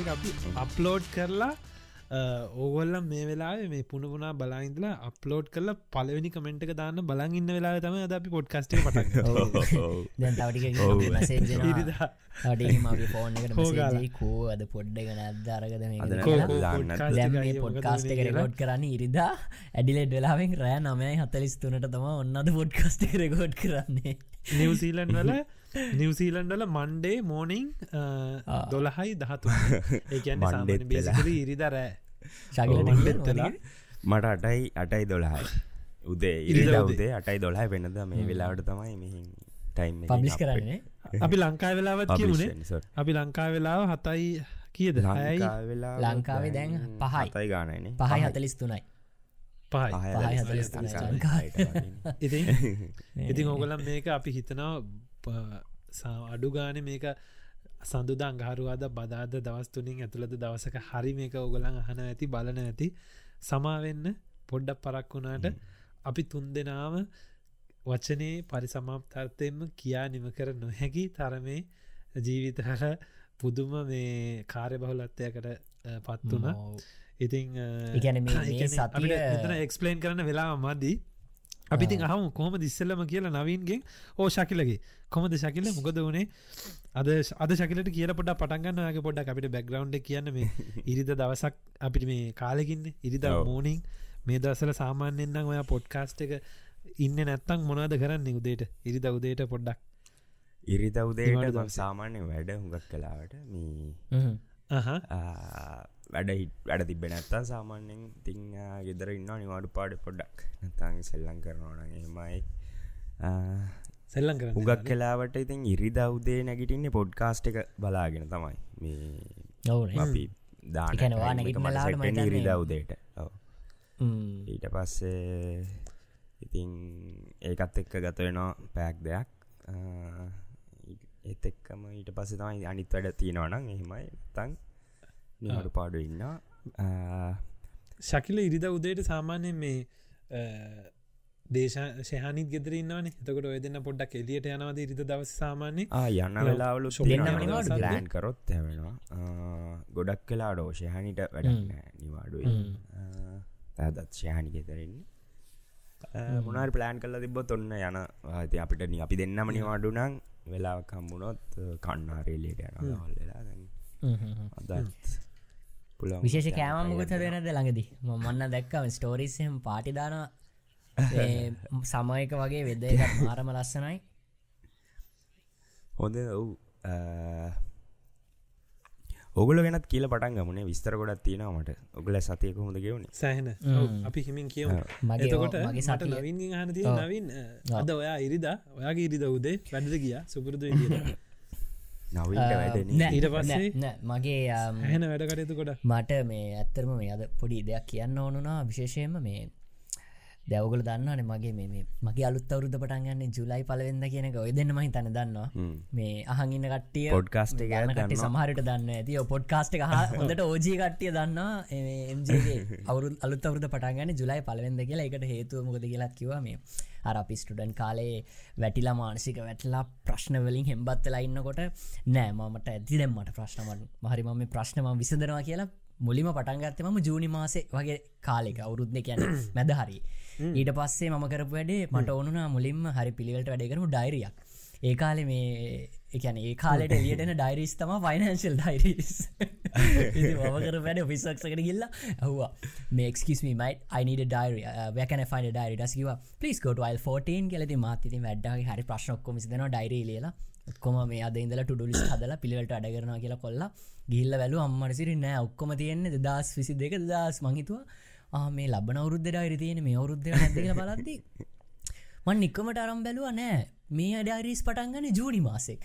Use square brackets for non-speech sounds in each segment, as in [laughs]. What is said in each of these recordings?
Podcast අපි upload කරලා ඕගොල්ලම් මේ වෙලා මේ පුුණපුනා බලාඉදලා අප්ලෝඩ් කරල පලවෙනි කමෙන්ට් දාන්න බලන් ඉන්න වෙලා තම අද අපි පොඩ්කස්ට [laughs] කෝ අද පොඩ්ඩ ගන අදරගද මේ පොඩ්කාස්ට එක රෙකෝඩ් කරන්න ඉරිදා. ඇඩිලෙඩ් වෙලාවෙන් රෑ නමයි හතලිස් තුනට තම ඔන්නද පොඩ්කස්ට රෙකෝඩ් කරන්නේ. නිවසීලන් වල නිවසීලන්ඩල මන්ඩේ මෝනිං දොළහයි දහතු ඒකන්න ඉරිදරෑ ශගල මට අටයි අටයි දොළහයි. උදේ ඉරිදා උදේ. අටයි දොළහයි වෙනද? මේ වෙලාවට තමයි මෙහි ටයිම් පබ්ලිස් කරන්නේ අපි ලංකා වෙලාවත් කියමුණේ අපි ලංකා වෙලාව හතයි කියද? හයයි? ලංකාවේ දැන් පහයි. තයි ගානයින පහයි හතලිස් තුනයි පහයි ඉති ඉතින් [laughs] ඕගලම් මේක අපි හිතනවා අඩු ගාන මේක සඳුද අංගහරුවාද බදාද දවස්තුනින් ඇතුළද දවසක හරි මේක ඔගලන් අහන ඇති බලන ඇති සමාවෙන්න පොඩ්ඩක් පරක් වුණාට අපි තුන් දෙනාව වචනේ පරිසමාප්තර්තයෙන්ම කියා නිම කර නොහැකි තරමේ ජීවිතහල පුදුම මේ කාර්ය බහුලත්වයකට පත් වුණ. ඉතින් එක්ස්පලේන් කරන වෙලා මදී අපිති අහම කොහම දිස්සල්ලම කියලා නවීන්ගෙන්. ඕ ශකිලගේ. කොමද ශකිල? මොකද වනේ? අද අද ශකිලට කියල පොඩ පටන්ගන්නගේ පොඩ්ඩ අපිට බැග්‍රවන්් කියන්න මේ [laughs] ඉරිද දවසක් අපිට මේ කාලෙකින්න ඉරිදා මෝනිින් මේ දසල සාමාන්‍යෙන්න්නම් ඔයා පොඩ්කාස්ට එක ඉන්න නැත්තං මොනාද කරන්න උදේට? ඉරිද උදේට පොඩ්ඩක්. ඉරිද උදේට සාමාන්‍ය වැඩ හුඟක් කලාවට මේ වැඩ හිට වැඩ තිබෙන ඇත්තා සාමාන්‍යෙන් තිං ගෙදර ඉන්න නිවාඩු පාඩ පොඩ්ඩක්. නතන් සෙල්ලං කරනවන එමයි සෙල්ලං කර හුගක් කලාවට ඉතින් ඉරි දව්දේ නැගිටින්නේ පොඩ්කාස්ට් එක බලාගෙන තමයි. මේ අපි නැගිටමලාට ඉරි දව්දේට ඊට පස්සේ ඉතින් ඒකත් එක්ක ගතවෙනවා පැක් දෙයක්. ඒත් එක්කම ඊට පස්ස තමයි අනිත් වැඩ තියෙනවනම් එහෙමයි. තන් නිහඩු පාඩු ඉන්න ශකිල ඉරිද උදේට සාමාන්‍ය මේ දේශ ශයනිත් ගෙදරන්නවන තකට ඔය දෙන්න පොඩ්ඩක් එලියට යනවද ඉරිද දවස සාමාන්‍ය යන්න වෙලාවලු ලෑන් කරොත් ඇවෙනවා ගොඩක් කලා ඩෝ ශයහනිට වැඩන්න නිවාඩුව. දත් ශයහනි ගෙතරෙන්නේ මොනාර ප්ලෑන් කල්ල තිබොත් ඔන්න යන ති අපිට නි අපි දෙන්නම නිවාඩුනං වෙලා කම්මුණොත් කන්නාරේලට යන හල්ලලා අදත් විශේෂ කෑම මුගත වෙනද ළඟදි? මන්න දැක්කම ස්ටෝරිස්හම පාටිදානවා [laughs] සමයක වගේ වෙද මාරම ලස්සනයි. හොඳ ඔව් ඔගල වෙනත් කියල පටන් ගමනේ. විස්තර ගොඩත් තියෙනවට ඔගල සතය කොහොඳ ගෙවුණ සෑහන. අපි හිමින් කියව එතකොට මගේ සට නවින් හන නවින් අද ඔයා ඉරිදා. ඔයාගේ ඉරිද උදේ වැඩද ගිය? සුපුරදු ඊට [laughs] පස්සේ? මගේ හැන වැඩ කටයුතු කොට මට මේ ඇත්තරම මේ අද පොඩි දෙයක් කියන්න ඕනුනා විශේෂයම මේ දැවගල දන්නවන මගේ මේ මගේ අලුත් අවරුද පටන්ගන්න ජුලයි පලවෙද කියනක ඔය දෙන්න මහි තන දන්නවා. මේ අහගන්න කටිය පොඩ්කාස්ට කට සමහරට දන්න ඇති පොඩ්කාස්ට හොඳට ඕජී කට්ටිය දන්න එමගේ අවුරු අලුත් අවරුද පටන්ගන්න ජුලයි පලවෙද කියලා. එකට හේතුව මොකද කියලත් කිව මේ අර අපි ස්ටඩන් කාලේ වැටිලා මානසික වැටලා ප්‍රශ්න වලින් හෙම්බත්තලා ඉන්නකොට නෑ මට ඇති දෙම්මට ප්‍රශ්නමන් මහරිම මේ ප්‍රශ්නම විසදනවා කියලා මුලිම පටන්ගත්තේ මම ජූනි මාසේ වගේ කාලෙක. අවුරුද්ධ කියන මැද හරි ඊට පස්සේ මම කරපු වැඩේ මට ඕනුනා මුලින්ම හරි පිළිවෙලට [laughs] වැඩ කරමු ඩයිරියක් ඒ කාලෙ මේ එකන ඒ කාලට එලියටන ඩයිරිස් තම ෆයිනන්ශල් ඩයිරිස් මකර වැඩ පිස්සක්සකට ගිල්ල හවා මේක්ස්කිස්ම මයිට අයිනට ඩයිර වැකන ෆයින ඩයිරි ටස්කිව පලිස් කොට ල් 14 කෙලති මාතති වැඩ්ඩගේ හරි ප්‍රශ්නොක්කොම සිදන ඩයිරී ලියලා. ඔක්කොම මේ අද ඉඳල ටුඩුලිස් හදලා පිළිවලට අඩ කරන කියලා කොල්ලා ගිල්ල වැලු අම්මටසිරි නෑ ඔක්කොම තියෙන්නේ දස් විසි දෙක දස් මහිතුවා මේ ලබන අවුද්ධ ඩයිරි තියෙන මේ අවුද්ධ නැතික බලද්දි මන් නික්කමට අරම් බැලුව නෑ. මේ අඩාරිස් පටන්ගන්න ජූනි මාසෙක්.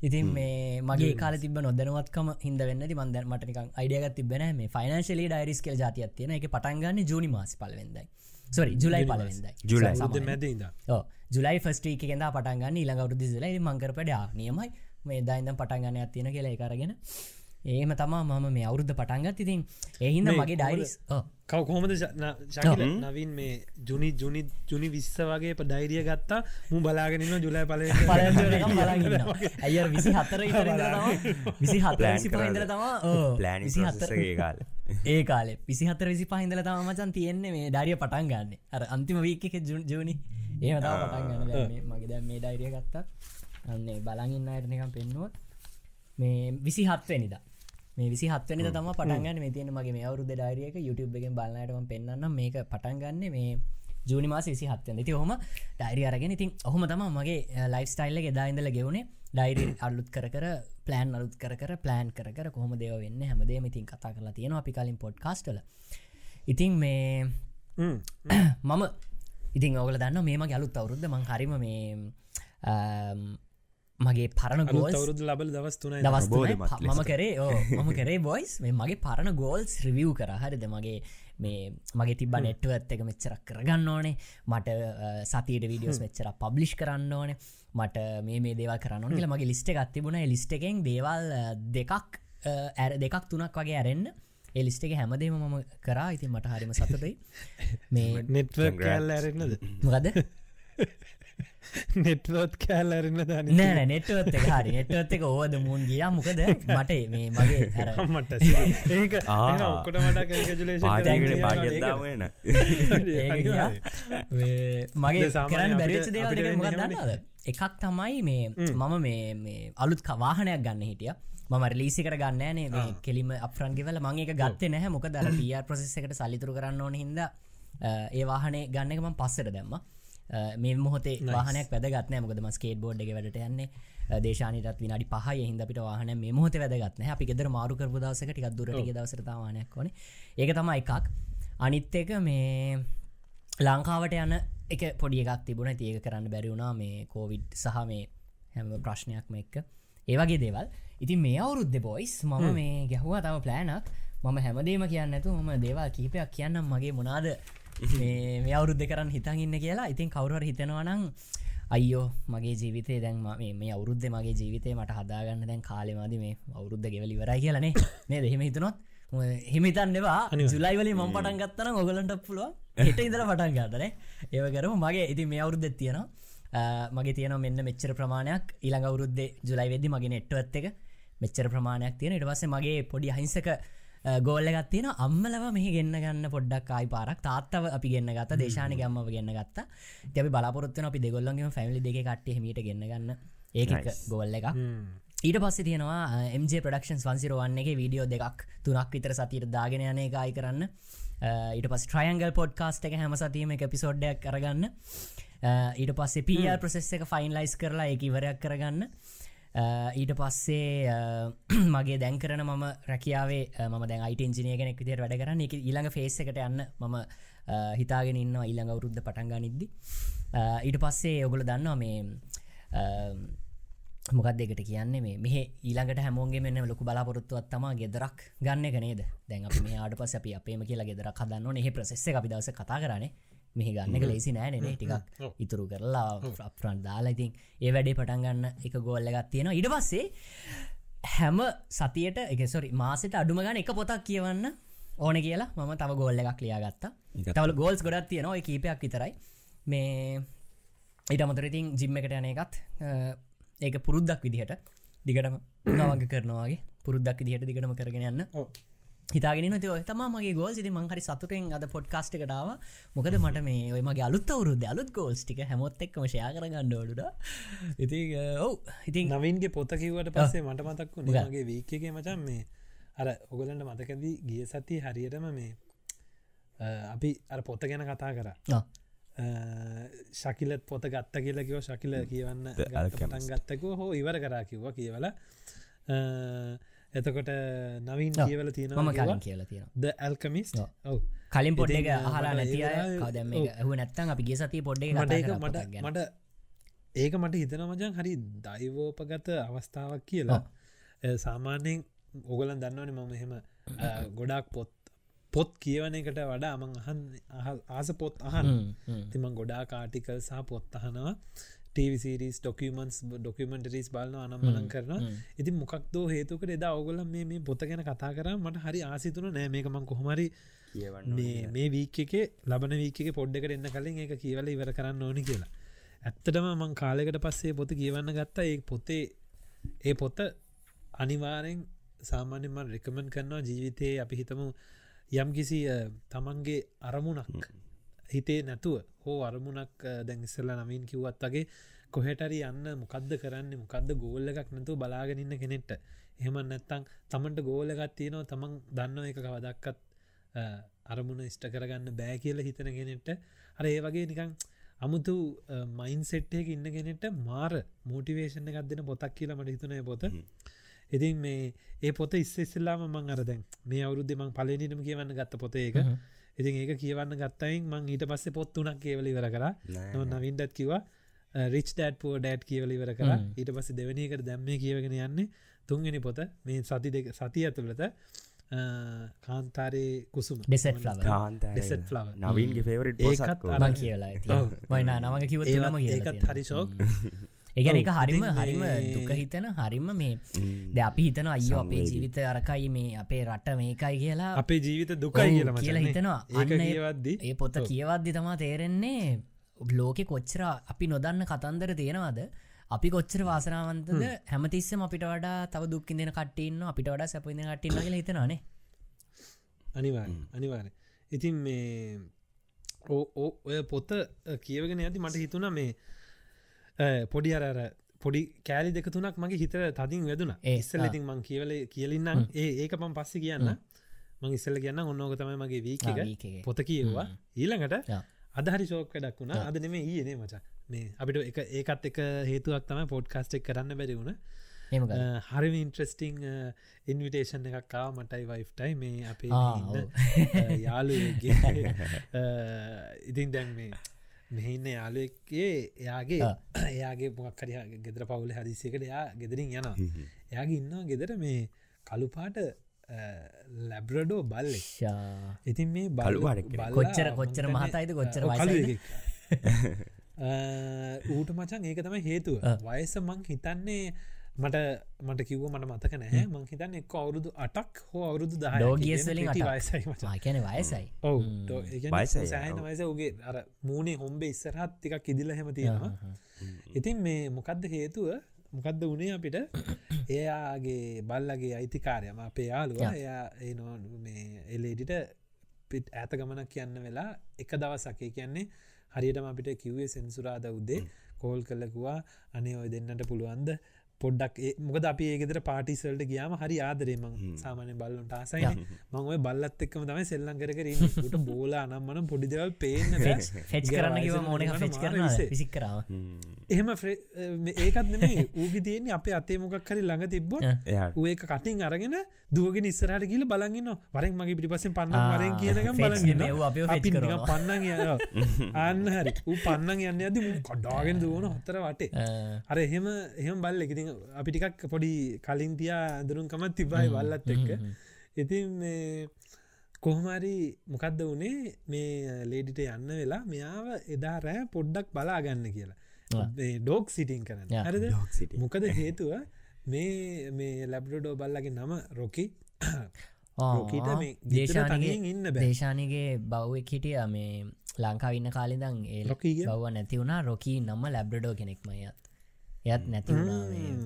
ඉතින් මේ මගේ කාල තිබ නොදනවත්කම හිද වෙන්න මන්ද මටනික අයිඩියගත් තිබෙන මේ ෆයිනන්ශලි ඩයිරිස් කල් ජාතියක් තියෙන එක පටන්ගන්න ජූනි මාස පලවෙදයි සොරි ජුලයි. පලවෙදයි ජුලයි ජුලයි ෆස්ටේක කෙද පටන්ගන්න ඉළඟවරු දිසලයි මංකරපට නියමයි. මේ දයින්ද පටන්ගන්න ඇතියෙන කියලා කරගෙන ඒම තමා මම මේ අවුද්ධ පටන්ගත් ඉතින් එහින්ද මගේ ඩයිරිස් කව කොහොමද නවින් මේ ජුනි ජුනි ජුනි විස්ස වගේ ඩයිරිය ගත්තා. මු බලාගෙනන්න ජුලයි පල ඇය විසි විසි හතර විසි පහින්දර තමා. ප්ලෑන් විසි හත්තර ගේ කාල. ඒ කාලේ. [laughs] පිසි හතර විසි පහින්දල තම මචන් තියෙන්නේ මේ ඩාරිය පටන් ගන්න. අර අන්තිම වීක ජුනි ඒ තා පටන් ගන්න. මගේ දැ මේ ඩයිරිය ගත්තා. අන්නේ බලගන්න අයටනකම් පෙන්නුවත් මේ විසි හත්වනිදා මේ විසි හත්වනි තම පටන්ගන්න මේ තියෙන මගේ මේ අවුරුද ඩාරියක YouTube එකෙන් බලන්නටම පෙන්න්න මේක පටන්ගන්න මේ ජූනි මාස විසි හත්වන ති හොම ඩයිරි අරගෙන ඉතින් ඔහොම තම මගේ ලයිෆ් ස්ටයිල්ල එදායින්දල ගෙවුණේ ඩයිරි අල්ලුත් කර කර ප්ලෑන් අලුත් කර කර ප්ලෑන් කර කර කොහොම දෙව වෙන්න හැමදේ ඉතින් කතා කරලා තියෙන අපි කලින් පොඩ්කාස්ටල ඉතින් මේ මම ඉතින් ඔගල දන්න මේම ගැලුත් අවුරුද්ධ මං හරිම මේ මගේ පරණ ගෝල් අවුරුදු ලබල දවස් තුන දවස් මම කරේ මම කරේ බොයිස් මේ මගේ පරණ ගෝල්ස් රිවියව් කර. හරිද? මගේ මේ මගේ තිබ නෙට්ුවත් එක මෙච්චරක් කරගන්න ඕනේ. මට සතියට වීඩියෝස් මෙච්චර පබ්ලිෂ් කරන්න ඕනේ. මට මේ මේ දේවල් කරන්න කියල මගේ ලිස්ට එකක් තිබුණ. ලිස්ට එකෙන් දේවල් දෙකක් ඇර දෙකක් තුනක් වගේ ඇරෙන්න්න ඒ ලිස්ට එක හැමදේම මම කරා. ඉතින් මට හරිම සතුටයි. [laughs] මේ නෙට්ව ඇරෙන්නද? මොකද [laughs] නෙට්වෝත් කෑල් ඇරන්න දන නෑ නෙට්වත් එක හරි. නෙට්වත් එක ඕද මුවන් ගියා? මොකද? [laughs] මට මේ මගේ [laughs] අර මට [laughs] ඒක. ඔක්කොට මට. මේ මගේ අපිට- බැරිච දේවල් එකක් තමයි මේ මම මේ මේ අලුත් ක- වාහනයක් ගන්න හිටිය. මම රිලිසිකට ගන්නන මේ කෙලිම අපරන්ගේවල මංඒක ගත්තේ නැහැ. මොක දර පියර් ප්‍රසෙස් එකට සල්ලිතුර කරන්න ඕන හිද ඒ වාහනේ ගන්න එක මම පස්සට දැම්ම මේ මොහොතේ වාහනයක් වැදගත්නෑ මොකද ස්කේට බෝඩ් එක වැඩට යන්නේ. දේශානටත් විනාඩි පහ හිද අපිට වාහන මේ මොහොත වැදගත්න අපි ගෙදර මාරු කරපු දවසක ටික් දුරට දවසරතාවානයක් ඕන. ඒක තමයි එකක්. අනිත් එක මේ ලංකාවට යන එක පොඩි එකක් තිබුණ. තියක කරන්න බැරි වුණා. මේ කෝවිඩ් සහ මේ හැම ප්‍රශ්නයක්ම එක්ක. ඒවගේ දේවල්. ඉතින් මේ අවුරුද්ධ බොයිස් මම මේ ගැහවා. තම ප්ලෑනක් මම හැමදේම කියන්න ඇතු ම දේවල් කීපයක් කියන්නම්. මගේ මොනාද මේ මේ අවුරුද්ධ කරන්න හිතන් ඉන්න කියලා ඉතින් කවුරුවර හිතෙනවනං අයියෝ මගේ ජීවිතය දැන් ම- අවුරුද්ධ මගේ ජීවිතය මට හදාගන්න දැන් කාලෙමාද මේ අවුරුද්ධ ගෙවලිවරයි කියලනේ මේ දෙහෙම හිතනොත් හිමිතන්නවා ජුලයිවල ම පටන් ගත්තන ඔගලන්ට පුළුව හෙට ඉදර පටන් ගන්නන ඒවකරම මගේ ඉති මේ අවුරුද්ධ තියෙනවා. මගේ තියන මෙන්න මෙච්චර ප්‍රමාණයක්. ඉළඟ අවුරුද්ධ ජුලයි වෙදදි මගේ නෙට්වත් එක මෙච්චර ප්‍රමාණයක් තියෙන ඉට පස්සේ මගේ පොඩි අහිංසක ගෝල්ලගත් තියෙන අම්මලව මෙහි ගන්න ගන්න පොඩ්ඩක් ආයි පාරක්. තාත්තව අපි ගන්න ගත දේශාන ගම්ම ගන්න ගත්ත. දැබි බලාපොරත්වන අපි දෙගොල්ලන්ගේ ෆැමිලි දෙක කට්ටේ හමට ගන්න ගන්න. ඒක ගොල්ල එක ඊට පස්ස තියෙනවා MJ ප්‍රඩක්ෂන් වන්සිරවන්න එක වීඩියෝ දෙකක් තුනක් විතර සතිර දාගෙන යන එකයි කරන්න. ඊට පස් ට්‍රයන්ගල් පොඩ්කාස්ට එක හැම සතීම එක පිසෝඩ්ඩයක් කරගන්න ඊට පස්සේ පිය ප්‍රසෙස් එක ෆයින්ලයිස් කරලා එක ඉවරයක් කරගන්න Uh, ඊට පස්සේ uh, [clears throat] මගේ දැන් කරන මම රැකියාවේ uh, ම දැන් අයිට ඉංජිනය කෙනෙක් විදිර වැඩ කරන්න. එක ඊළඟ ෆේස් එකට යන්න මම හිතාගෙන ඉන්න ඊළඟ අවුරුද්ධ පටන්ගා නිද්දි ඊට පස්සේ ඔගොල දන්නවා මේ මොකක් දෙකට කියන්නේ? මේ මෙහ ඊළඟට හැමෝගේ මෙන්න ලොකු බලාපොරොත්තුවත් තම ගෙදරක් ගන්න කනේද දැන් අපි මේ ආට පස අපි අපේම කියලා ගෙදරක් හදන්න එහ ප්‍රසෙස්ස අපි දවස කතා කරනේ. මෙහි ගන්න ලේසි නෑනේ ටිකක් ඉතුරු කරලා අප්‍රන්් දාලා ඉතින් ඒ වැඩේ පටන් ගන්න එක ගෝල්ල එකක් තියෙනවා. ඉඩ පස්සේ හැම සතියට එකසොරි මාසට අඩුම ගන්න එක පොතක් කියවන්න ඕන කියලා මම තව ගෝල්ල එකක් ලියාගත්තා. තවල ගෝල්ස් ගොඩත් තියෙනවා කීපයක් විතරයි. මේ ඊට අමතරඉතින් ජිම්ම එකට යන එකත් ඒක පුරුද්දක් විදිහට දිගටම නවග කරනවාගේ පුරුද්දක් දිහට දිගටම කරගෙන යන්න හිතාගෙන ති තම මගේ ගෝල් සිති මංහරි සතුටෙන් අද පොඩ්කාස්ට එකටාව මොකද මට මේ ඔය මගේ අලුත් අවුරුද අලුත් ගෝල්ස් ටික හැමොත් එක්ම ෂයා කරගන්න ඕඩුඩ ඉති ඔව්. ඉතින් නවින්ගේ පොත කිවට පස්සේ මට මතක් වුණගේ වීකගේ මචන් මේ අර ඔගලන්ට මතකදී ගිය සති හරියටම මේ අපි අර පොත ගැන කතා කර. ශකිලත් පොත ගත්ත කියලකිව ශකිල කියවන්න පටන් ගත්තකෝ හෝ ඉවර කරා කිව්වා කියවල එතකොට නවින් කියවල තියෙන මම කලින් කියලා තියෙන ද ඇල්කමිස් ඔව. කලින් පොඩ්ඩ එක නැතිය ඒ කවදම ඔව්. හු නැත්තන් අපි ගේ සතිය පොඩ්ඩ මට මට ඒක මට හිතන මජන් හරි දයිවෝපගත අවස්ථාවක් කියලා. සාමාන්‍යයෙන් ඔගලන් දන්නවන මම එහෙම අ, ගොඩක් පොත් පොත් කියවන එකට වඩා අමන් අහන් අහ- ආස පොත් අහන් තිම ගොඩා කාටිකල් සහ පොත් අහනවා ටීවිසිරිස් ඩොකමන්ස් ඩොකමෙන්ටරිස් බලන අනම්මනන් කරන ඉතින් මොකක්දෝ හේතුකට එදා ඔගොල මේ පොත ගැන කතා කර. මට හරි ආසිතුන නෑ මේකමං කොහොමරි මේ වීක එක ලබන වීක පොඩ්ඩකට එන්න කලින් ඒක කියවල ඉවර කරන්න ඕනි කියලා. ඇත්තටම මං කාලෙකට පස්සේ පොත කියවන්න ගත්තා. ඒ පොතේ ඒ පොත අනිවාරෙන් සාමාන්‍යම රෙකමෙන්් කරනවා ජීවිතයේ අපි හිතමු යම් කිසි තමන්ගේ අරමුණක් හිතේ නැතුව හෝ අරමුණක් දැන් ඉස්සල්ල නමින් කිව්වත් වගේ කොහෙටරි යන්න මොකක්ද කරන්න මොකක්ද ගෝල්ල එකක් නැතු බලාගෙනන්න කෙනෙට්ට එහෙම නැත්තං තමන්ට ගෝලගත් තියනවා තමන් දන්න එක කවදක්කත් අරමුණ ඉෂ්ට කරගන්න බෑ කියල හිතන කෙනෙට්ට අර ඒ වගේ නිකං අමුතු මයින් සෙට්ටයක ඉන්න කෙනෙට මාර මෝටිවේෂණ එකක් දෙන පොතක් කියලා මට හිතනය පොත. ඉතින් මේ ඒ පොත ඉස්සෙස්සල්ලාම මං අරදැන් මේ අවුරුද්ධ මං පලනිනම කියවන්න ගත්ත පොත ඒක ඉතින් ඒක කියවන්න ගත්තයින් මං ඊට පස්සේ පොත් තුනක් කියවලි වර කර. නවින්ඩත් කිවා රිච් ඩඩ් පෝ ඩඩ් කියවලිවර කර. ඊට පස්ස දෙවනිකට දැම්මේ කියවගෙන යන්නේ තුන්ගෙන පොත මේ සති දෙක සති ඇතුළත කාන්තාරේ කුසුම. ඩෙසෙට් ඩෙසෙට් ලාව නවීන්ගේ ෆේවරට මං කියලා වයින නමඟ කිව ඒකත් හරිශෝක් ඒගැන එක හරිම හරිම දුක හිතන හරිම මේ ද අපි හිතන අයෝ අපේ ජීවිත අරකයි මේ අපේ රට මේකයි කියලා. අපේ ජීවිත දුකයි කියලා කියලා හිතනවා. අන්න ඒවද්දි ඒ පොත කියවද්දි තමා තේරෙන්නේ ලෝකෙ කොච්චර අපි නොදන්න කතන්දර තියෙනවාද? අපි කොච්චර වාසනාවන්තද? හැමතිස්සම අපිට වඩා තව දුක්කින් දෙන කටන්න අපිට වඩා සැපින කටන්න කියලා හිතනනේ අනිවාර අනිවාර ඉතින් මේ ඔය පොත කියවගෙන ඇති මට හිතුන මේ පොඩි අර පොඩි කෑලි දෙක තුනක් මගේ හිත තදින් වැදුන. ඉස්සල ඉතින් මං කියවල කියලින්නම්. ඒ ඒක පම් පස්සි කියන්න මං ඉස්සල කියන්න ඔන්නෝක තමයි මගේ වී පොත කියවා ඊළඟට අදහරි ශෝක ඩක් වුණ. අද නෙම ඊනේ මචා. මේ අපිට එක ඒකත් එක හේතුවක් තම පොඩ්කාස්ටෙක් කරන්න බැරි වුණ. හරිම ඉන්ට්‍රස්ටිං ඉන්විටේෂන් එකක්කා මටයි වයිෆ්ටයි මේ අපේ යාලුගේ [laughs] ඉතින් දැන් මේ මෙහින්න යාලුවක්ගේ එයාගේ [clears throat] එයාගේ මොක්කරි ගෙදර පවුල හදිසියකට එයා ගෙදරින් යනවා. එයාගේ ඉන්නවා ගෙදර මේ කළුපාට ලැබ්‍රඩෝ බල්ලෙක්ෂා ඉතින් මේ බලුවාට කොච්චර කොච්චර මහතයිද? කොච්චර [laughs] ඌට මචන් ඒක තම හේතුව. වයස මං හිතන්නේ මට මට කිව්ව මට මතක නෑ මං හිතන්න එක් අවුරුදු අටක් හෝ අවුරුදු දහ ෝගියස්වලින් වයසයි කැන වයසයි. ඔව. සෑන වයස උගේ අර මූුණේ හොම්බේ ඉස්සරහත් තිකක් ඉදිල හැම තියෙනවා ඉතින් මේ මොකක්ද හේතුව? මොකක්ද වනේ අපිට? [coughs] එයාගේ බල්ලගේ අයිතිකාරයම අපේ යාලුව එයා ඒනෝ මේ එලේඩිට පිට් ඇත ගමනක් කියන්න වෙලා එක දවසකේ. කියන්නේ හරියටම අපිට කිව්වේ සෙන්සුරාද උද්දේ කෝල් කල්ලකුවා අනේ ඔය දෙන්නට පුළුවන්ද පොඩ්ඩක් මොකද අපි ඒගෙදර පාටිසල්ට ගියාම හරි ආදරේම සාමානය බල්ලුන්ට ආසයි මං ඔය බල්ලත් එක්කම තමයි සෙල්ලං කරකරට බෝල අනම්මනම් පොඩිදවල් පේන ෆෙච් කරන්න මෝන ෆෙච් කරන විසික් කරාව එහෙම ඒකත් නෙම ඌගි තියෙන්නේ අපේ අතේ මොකක් හරි ළඟ තිබ්බො ඒක කටින් අරගෙන දුවගෙන ඉස්සරහට කියල බලගන්න වරෙන් මගේ පිටිපසෙන් පන්න වරෙන් කියනකම් බලගන්න පන්න අන්න හරි. ඌ පන්න යන්න ඇද කොඩ්ඩාගෙන දුවන හොත්තර වටේ. අර එහෙම එහෙම බල්ල එකති අපි ටිකක් පොඩි කලින් තියා ඇඳරුන්කමත් තිබයි වල්ලත් එක්ක. ඉතින් කොහොමරි මොකක්ද වනේ? මේ ලේඩිට යන්න වෙලා මෙයාව එදා රෑ පොඩ්ඩක් බලාගන්න කියලා. ඩෝක් සිටිං කරන්න. හරිද? මොකද හේතුව? මේ මේ ලැබ්ඩෝ බල්ලගේ නම රොකි රොකීට මේ දේශානයෙන් ඉන්න දේශානගේ බව්වෙක් හිටිය. මේ ලංකාවන්න කාලිදං ඒ ලොකී බව නැති වුණා. රොකී නම්ම ලැබ්ඩෝ කෙනෙක්මයත් එයත් නැතිවුණා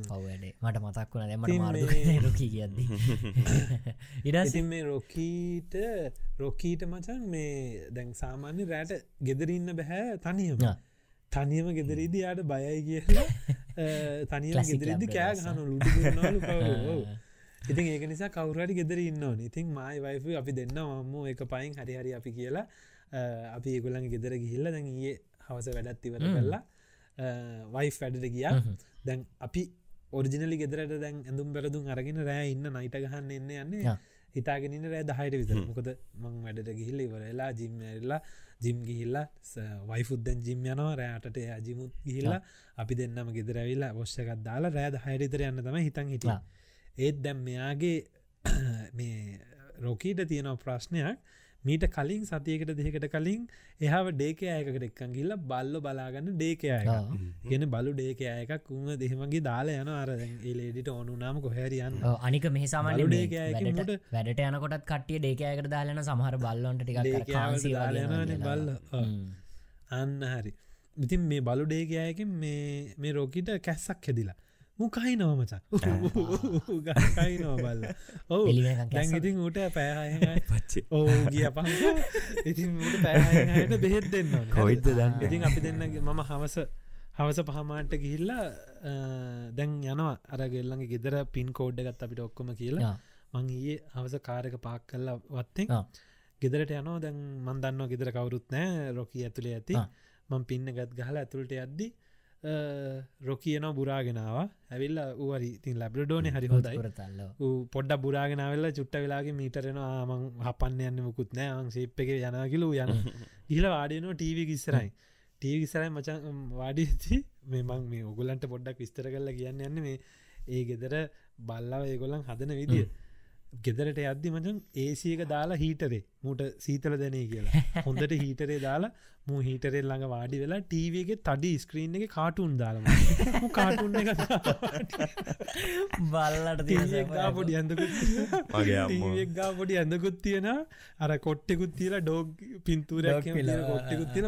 පව්වැඩේ. මට මතක් වුණ දෙමට මාර්ද රොකී කියද්දි. [laughs] ඉඩසින් මේ රොකීට රොකීට මචන් මේ දැන් සාමාන්‍ය රෑට ගෙදරඉන්න බැහැ තනියම. තනියම ගෙදරීදි යාට බයයි කියලා [laughs] තනියම ගෙදරිදි කෑ ගහනු ලුඩු [laughs] ඉතින් ඒක නිසා කවුරට ගෙදර ඉන්න ඉතින් මයි වයිෆ අපි දෙන්න මම්ම එක පයින් හරි හරි අපි කියලා අපි ඒගොලන් ගෙදර ගිහිල්ල දැන් ඒ හවස වැඩත්තිවර කරලා වයි් වැඩට ගියා. දැන් අපි ඔරිජිනලි ගෙදරට දැන් ඇඳුම් බැරදුම් අරගෙන රෑ ඉන්න නයිට ගහන්න එන්න යන්නේ. හිතාගෙනන්න රෑ දහයට විතර. මොකද මං වැඩට ගිහිල්ල ඉවරලා ජිම්මඇරලා ජිම් ගිහිල්ලා වයිෆුද්දැන් ජිම් යනවා. රෑටට ජිමුත් ගිහිල්ලා අපි දෙන්නම ගෙදරවිල්ලා වොශ්‍යකත් දාලා රෑද හයිරිතර යන්න තම හිතන් හිට ඒත් දැම් මෙයාගේ [coughs] මේ රොකීට තියෙනව ප්‍රශ්නයක් මීට කලින් සතියකට දෙකට කලින් එහාව ඩේක අයකට එක්කන් ගිල්ල බල්ල බලාගන්න ඩේකය ගෙන බලු ඩේක අයකක් උම දෙහෙමගේ දාලා යන අර ඒලෙඩිට ඕනුනාම කොහැරියන්න අනික මෙහි සාමාන්‍ය බලු ඩේකයකින් වැඩට යනකොටත් කටිය ඩේකයකට දාලන සමහර බල්ලොන්ට ටික බල්ල. අන්න හරි. ඉතින් මේ බලු ඩේකයකින් මේ මේ රෝකිට කැස්සක් හෙදිලා මුකයි නවමචා ගකයි නෝ බල්ල. ඔවු. ඉතින් ඌට පෑහය පච්චේ. ඕ ගිය පහ ඉතින් පැහයට බෙහෙත් දෙන්න. කොයිද දන්න? ඉතින් අපි දෙන්නගේ මම හවස හවස පහමාට ගිහිල්ලා දැන් යනවා. අරගෙල්ලගේ ගෙදර පින් කෝඩ් එකත් අපිට ඔක්කොම කියලා. මං ඒ හවස කාරක පාක් කල්ලා වත්තෙන්. ගෙදරට යනවා. දැන් මන්දන්න ගෙදර කවුරුත් නෑ රොකී ඇතුළේ ඇති. මං පින්න ගත් ගහල ඇතුළට යද්දි රොකියනෝ බුරාගෙනවා ඇවිල්ල ඌවරි තින් ලැබ්‍රඩෝන හරි හොදයි පොඩ්ඩ බුරාගෙනවෙල්ල චුට්ට වෙලාගේ මීටරෙන ආමං හපන්න යන්න මුකුත් නෑ. අං සේප් එක යනකිලු යන ඉහල [laughs] වාඩියනෝ ටීවි කිස්සරයි ටීවි කිසරයි මචන් වාඩිති මේ මං මේ ඔගුලන්ට පොඩ්ඩක් විස්තර කරලා කියන්න යන්න මේ ඒ ගෙදර බල්ලව ඒගොල්ලන් හදන විදිිය ගෙදරට අද්දි මචන් ඒසියක දාලා හීටරේ මූට සීතල දැනේ කියලා. [laughs] හොඳට හීටරේ දාලා මූ හීටරෙල් ළඟ වාඩි වෙලා ටීවගේ තඩි ස්ක්‍රීන් [laughs] එක කාටුන් දාලම කාටුන් එක බල්ලට ගා පොඩි ඇඳකුත් මගේ අම්මෝ. ගා පොඩි ඇඳකුත් තියෙන අර කොට්ටෙකුත් තියලා ඩෝග් පින්තුරයක් කොට්ටෙකුත්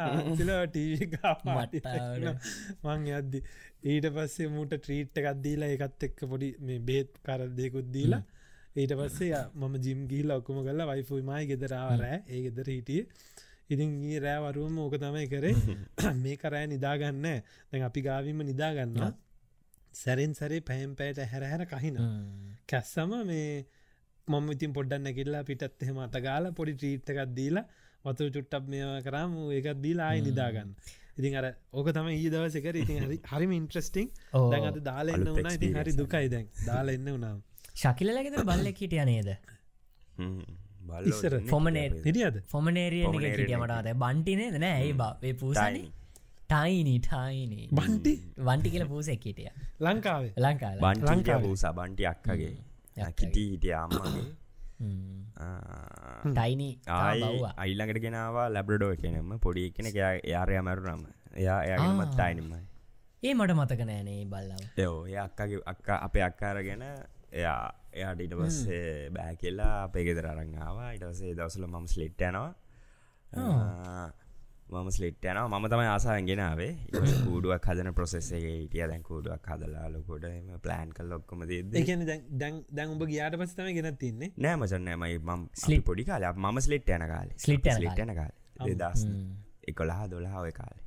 ආතිල ටීව මට්ටාවට. මං යද්දි ඊට පස්සේ මූට ට්‍රීට් එකක් දීලා එකත් එක්ක පොඩි මේ බේත් කර දෙකුත් දීලා ඊට පස්සේ මම ජිම් ගිහිල ඔක්කොම කල්ලා වයිෆුමයි ගෙදරාවරෑ ඒ ගෙදර හිටිය. ඉතින් ඒ රෑවරුවම ඕක තමයි කරේ. [coughs] මේ කරෑ නිදාගන්න. දැන් අපි ගාවීම නිදාගන්න සැරෙන් සැරේ පැම් පෑට හැරහැර කහින. කැස්සම මේ මම ඉතින් පොඩ්ඩන්න කිල්ලා පිටත් එහෙම අතගාල පොඩි ට්‍රීට් එකක් දීලා වතුර චුට්ටක් මේ කරම් ඒකත් දීලා ආයි නිදාගන්න. ඉතින් අර ඕක තම ඒ දවසකර ඉතින් හරි හරිම ඉන්ට්‍රස්ටිං දැන් අද දාලා එන්න වුණා ඉතින් හරි දුකයි දැන්. දාලා එන්න වුණා ශකිලලගෙද බල්ලෙක් හිටිය නේද? ඉස්සර ෆොමනේ හිටියද? ෆොමනේරියන Pomeranian හිටිය මටද බන්ටිනේද නෑ ඒ බේ පූසනි ටයිනි ටයිනි බන්ටි වන්ටි කියල පූසෙක් හිටිය. ලංකාවේ? බන්ටිය ලංකාවේ. බූසා බන්ටි අක්කගේ. කිටි හිටිය අම්මගේ. ටයිනි අයිල්ලඟට ගෙනවා ලැබ්‍රඩෝ එකනෙම පොඩි එකන යාරය මැරුනම එයා එයාගමත් ටයිනමයි ඒ මට මතක නෑනේ බල්ලාව. යෝ ඒ අක්කගේ අක්ක අපේ අක්කාරගෙන එයා එයාට ඉට පස්සේ බෑ කියලා අපේ ගෙදර අරංආවා ඉටසේ දවසල මම ස්ලිට් යනවා. මම ස්ලිට් යන ම තමයි ආසායෙන් ගෙනාවේ කූඩුවක් හදන ප්‍රොසෙස්සේ හිටිය. දැන් කූඩුවක් හදලා ලොකොට එම ප්ලෑන් කල් ලොක්කොම ඒකන දැන් දැන් උඹ ගියාට පස් තම ගෙන තින්නේ? නෑ මචන්නෑමයි මම් Slip. පොඩි කාල. මම ස්ලිට් යන කාල. ස්ලිට් යන කාල. දස් Mm. එකොළහා දොළහාව කාලේ.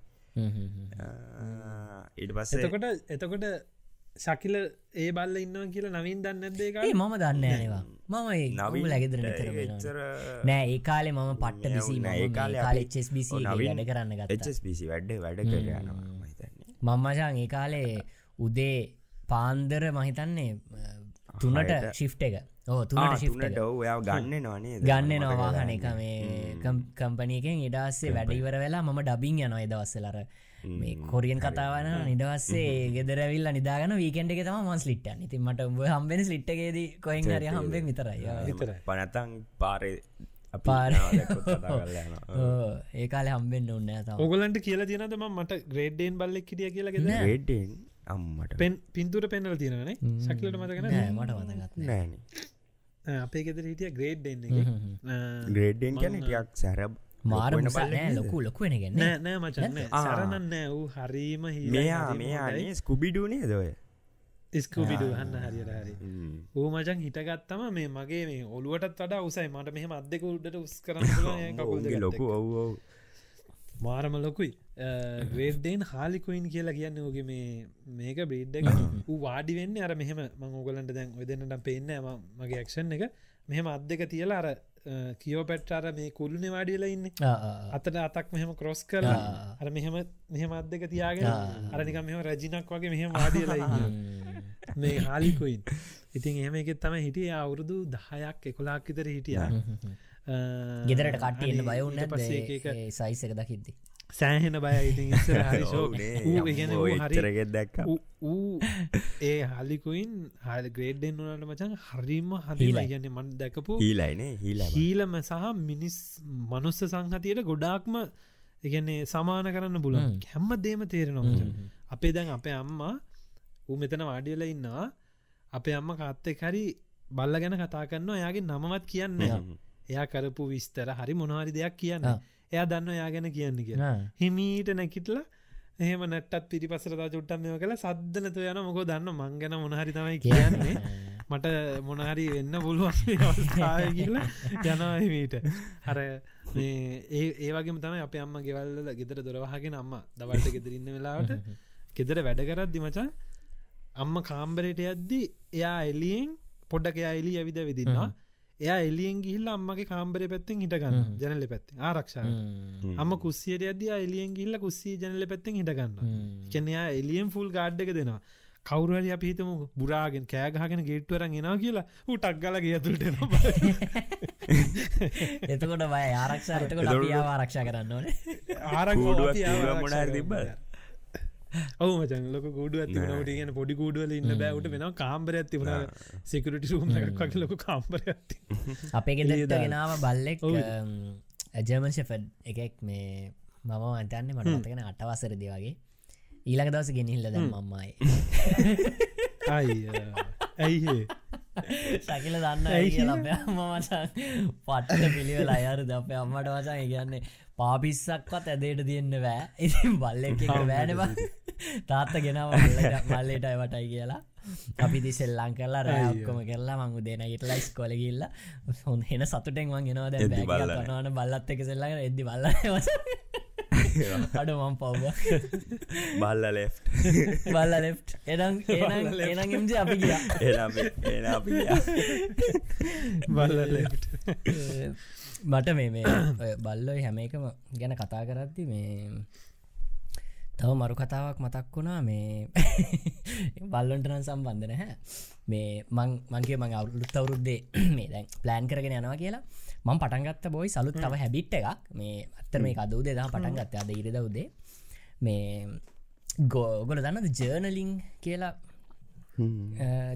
ඊට පස්සේ එතකොට එතකොට ශකිල ඒ බල්ල ඉන්නවා කියලා නවින් දන්න ඇදේක ඒ මම දන්න ඇනවා මම නවී ලැගෙදර එච්චර නෑ ඒ කාලේ මම පට්ට ඒ කාලේ නවීන් වැඩ කරන්න ගත්ත. HSBC වැඩ වැඩ කරයනවා මම්මශන් ඒ කාලේ උදේ පාන්දර මහිතන්නේ තුනට. ශිෆ්ට එක. ඕ තුනට ඔව එයා ගන්න නොනේ ගන්න. නවාහන එක මේ කම්පනයකෙන් ඉඩස්සේ වැඩිවර වෙලා මම ඩබින් යනවා දවස්සලර මේ කොරියන් කතාවන නිදවස්සේ ගෙදරවිල්ල නිදාගන වීකෙන්ට එක තම මස් ලිට්ට ඉතින් මට උඹ හම්බෙන ලිට්ටගේද කොයින් හරි හම්බෙන් විතරයි. විතරයි. පනතන් පාරය පාර- පාරයන ඕ, ඒ කාලෙ හම්බෙන් ඔන්න ඔගලන්ට කියලා තියනද ම මට ග්‍රේඩ්ඩේන් බල්ලෙක් කිටිය කියලාගෙද රෙඩ්ඩෙන් අම්මට. පෙන් පින්තුර පෙන්නල තියෙනනේ ශකිලට මතකන නෑ මට මතගත් නෑන අපේ ගෙදර හිටිය ග්‍රේඩ්ඩෙන් ග්‍රේඩ්ඩෙන් කැන ටියක් සැරබ් මාර ලොකු බල්ලෙක් නෑ මචන්න. සරණන්න වූ හරීම මෙයා මෙයානේ ස්කුබිඩුනේ දොය ස්කූබිඩු හන්න හරියට හරි ඌ මචන් හිටගත්තම මේ මගේ මේ ඔලුවටත් වඩා උසයි. මට මෙහම අදෙක උඩට උස් කරන්න [laughs] ලොකු ඔව් ඔව්. මාරම ලොකුයි. ග්‍රේඩ්ඩේන් හාලිකුයින් කියලා කියන්න ඕගේ මේ මේක බ්‍රීඩ් එක. ඌ වාඩි වෙන්න අර මෙහෙම මං ඕගලන්ට දැන් ඔය දෙන්නට පෙන්න මගේ ක්ෂන් එක. මෙහෙම අත් දෙක තියලා අර කියෝ පැට්ටාර මේ කුල්ලුනෙ වාඩියලා ඉන්න. අතට අතක් මෙහෙම කොස් කරලා අර මෙහෙම මෙහෙම අත් දෙක තියාගෙන අරනිකම් මෙම රජිනක් වගේ මෙහෙම වාඩියලා ඉන්න. මේ හාලිකුයින් ඉතින් එහෙම එකෙත් තම හිටිය. අවුරුදු දහයක් එකොලාක් විතර හිටිය. ගෙදරට කට්ටියන්න බයවුන්න පස්සේ සයිස එක දකිද්දි සෑහෙන බය ඉති හරි [laughs] දැක්ක. ඌ ඒ හලිකුයින් හල් ග්‍රේඩ්ඩෙන් වනට මචන් හරිම හදිලා ගැන මන් දැකපු හීලයිනේ හීලා හීලම සහ මිනිස් මනුස්ස සංහතියට ගොඩාක්ම එකන්නේ සමාන කරන්න බුල හැම්ම දේම තේරෙනවා අපේ දැන් අපේ අම්මා ඌ මෙතන වාඩියල ඉන්නවා. අපේ අම්ම කාත්තෙක් හරි බල්ල ගැන කතා කරන්න එයාගේ නමවත් කියන්න එයා කරපු විස්තර හරි මොනවාරි දෙයක් කියන්න එයා දන්න යා ගැන කියන්න කිය හිමීට නැකිටල එහෙම නැටත් පිරිපසරතා චුට්ටම් කළ සද්ධනතු යන මොකෝ දන්න මංගැන මොනහරි තමයි [laughs] කියන්නේ. මට මොනහරි වෙන්න පුළුවන් අවස්ථාය කියලා යනහිමීට හර ඒවගේ තම අප අම්ම ගෙවල්ල ගෙදර දොරවාහගෙන අම්ම දවල්ට ගෙදරන්න වෙලාවට [laughs] ගෙදර වැඩ කරත් දිමචා අම්ම කාම්බරයට යද්දි එයා එලියෙන් පොඩ්ඩක එලි ඇවිද විදින්නවා එයා එලියෙන් ගිහිල්ල අම්මගේ කාම්බරය පැත්තෙන් හිටගන්න ජනල පැත්ති ආරක්ෂා අම කුස්සියට අද එලියෙන් ගිල්ල කුස්සී ජනල පැත්තෙන් හිටගන්න කැනයා එලියෙන් ෆුල් ගාඩ්ඩක දෙනවා. කවරුහරි අපිහිතම බුරාගෙන් කෑගහගෙන ගේට්වරන් එනා කියලා උටක් ගල ගියතුට එතකොට බය ආරක්ෂාටකට ආරක්ෂා කරන්න ඕන. ආරක් මොඩ තිබ්බ ඔහු මචන් ලොක ගුඩු ඇති නට කියන පොඩි ගුඩුවල ඉන්න බෑවට වෙන කාම්බර ඇතිවුණ සිකරට රූම් එකක් වගේ ලොක කාම්බර ඇති [laughs] අපේ ගෙදට ගෙනාව බල්ලෙක් ජර්මන් ෂෙෆඩ් එකෙක් මේ මම අන්තන්නේ මට මතගෙන අටවසර දෙවගේ ඊළඟ දවස ගෙනහිල්ල ද මම්මයි. [laughs] ඇයි සකිල දන්න ඇයි ලබ අම්ම මචන් පට්ට පිළිවෙල අයර ද අපේ අම්මට වචන් කියන්නේ පාපිස්සක්වත් ඇදේට තියෙන්න්න වෑ ඉතින් බල්ල වෑනවා තාත්ත ගෙනාව මල්ලට අයවටයි කියලා. අපි දිසෙල්ලං කරලා රෑක්කොම කරලා මංගු දෙන ඉටලයිස් කොලගිල්ල හොන් හෙන සතුටෙන් වන් ගෙනවා දැ නවන බල්ලත් එක සෙල්ලඟ එද්දි බල්ල අඩ මම් පව්ව බල්ල ලේ බල්ල ලේ එනම් එම්ජ අපි බල්ල ලේ [laughs] මට මේ මේ බල්ලොයි හැම එකම ගැන කතා කරද්දි මේ තව මරු කතාවක් මතක් වුණා. මේ [laughs] බල්ලොන්ටනන් සම්බන්ධන හැ මේ මංගේ මං අවුලුත් අවුරුද්දේ [clears throat] මේ දැන් ප්ලෑන් කරගෙන යනවා කියලා. මං පටන්ගත්ත බොයි සලුත් තව හැබිට් එකක්. මේ අත්තර මේ අදූ දෙදා පටන්ගත්ත අද ඉරිද උදේ. මේ ගෝගොල දන්නද ජර්නලිං කියලා?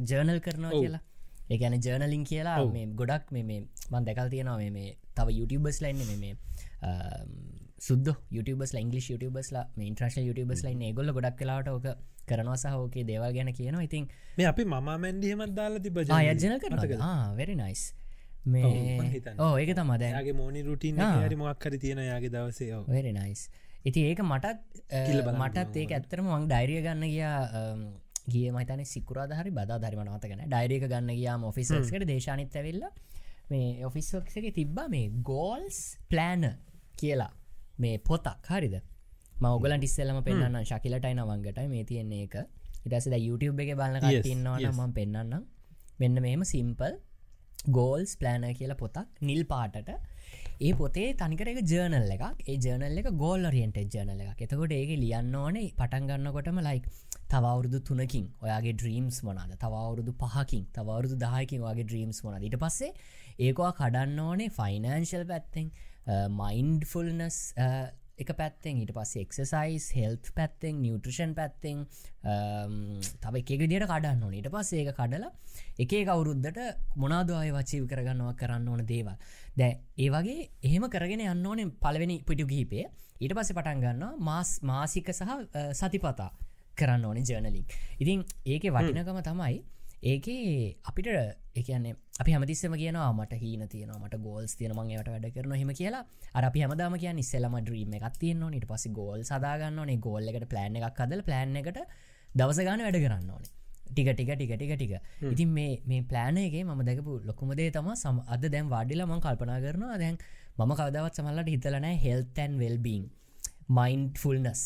ජර්නල් කරනවා කියලා. ඒගැන ජර්නලින් කියලා මේ ගොඩක් මේ මන් දැකල් තියෙනවා මේ තව YouTubeබස් ලයින්න මේ සුද්ද YouTubeබස් ඉංගලිස් YouTubeබස්ලා මේ ඉන්ට්‍රශ YouTubeබස් ලයින් ගොල්ල ගොඩක් කලාට ඕක කරනවා සහෝකේ දේවල් ගැන කියනවා. ඉතින් මේ අපි මම මැන්ඩියමත් දාලා තිබ යජන කරනක වෙරි නයිස් මේ ඕ ඒක තම දැගේ මෝනි රුටීන් හරි මොක් කර තියෙන යාගේ දවසේ වෙරි නයිස් ඉති ඒක මටත් මටත් ඒක ඇත්තරම මං ඩයිරිය ගන්න ගියා ගිය මතන සිකුරා හරි බදා ධරිම නවතගෙන ඩයිරක ගන්න ගයා ඔෆිසස්කට දේශානිත් ඇවෙල්ල මේ ඔෆිස්ක්ගේ තිබ්බා මේ ගෝල්ස් ප්ලෑන කියලා මේ පොතක්. හරිද? මවගලන් ටිස්සෙල්ලම පෙන්න්න ශකිලටයි නවංගට මේ තියෙන්නේ එක. ඉටසද YouTube එක බලන්න තින්නවන මම පෙන්න්නම් මෙන්න මෙම සිම්පල් ගෝල්ස් ප්ලෑන කියලා පොතක් නිල් පාටට. ඒ පොතේ තනිකර එක ජර්නල් එකක්. ඒ ජර්නල් එක ගෝල් රියන්ට ජර්නල එක එතකොට ඒක ලියන්න ඕනේ පටන්ගන්නකොටම ලයික් තවරුදු තුනකින්. ඔයාගේ ඩ්‍රීම්ස් මොනාද තවරුදු පහකින්. තවරුදු දායකින් වගේ ඩ්‍රීම්ස් මොනද ඊට පස්සේ ඒකවා කඩන්න ඕනේ ෆයිනන්ශල් පැත්තෙන් මයින්ඩ්ෆුල්නස් එක පැත්තෙන් ඊට පස්සේ එක්සසයිස් හෙල්ත් පැත්තෙන් නිියවට්‍රෂන් පැත්තෙන් තව එක දිට කඩන්න ඕන. ඊට පස්සේ ඒක කඩලා එකේ කවුරුද්දට මොනාදවාය වචීව කරගන්නවා කරන්න ඕන දේවල්. දැ ඒ වගේ එහෙම කරගෙන යන්න ඕනේ පලවෙනි පිටු ගීපේ ඊට පස්සේ පටන් ගන්න මාස් මාසික සහ සතිපතා කරන්න ඕනේ ජර්නලික් ඉතින් ඒක වටිනකම තමයි ඒකේ අපිට එකන්නේ අපි හමතිස්සම කියනවා මට හීන තියන මට ගෝල්ස් තියන මංගේට වැඩ කරන හෙම කියලා. අර අපි හමදාම කිය නිස්සෙලම ඩ්‍රීම එකක් තියන්න නිට පස ගෝල් සදාගන්න ඕනේ. ගෝල්ල එකට ප්ලෑන් එකක් හදල ප්ලෑන් එකට දවස ගාන වැඩ කරන්න ඕනේ. ටික ටික ටික ටික ටික. ඉතින් මේ මේ ප්ලෑනගේ ම දැකපු ලොකුමදේ තම සම අද දැන් වඩිලා මං කල්පනා කරනවා දැන් මම කවදවත් සමල්ලට හිතලනෑ health and wellbeing mindfulness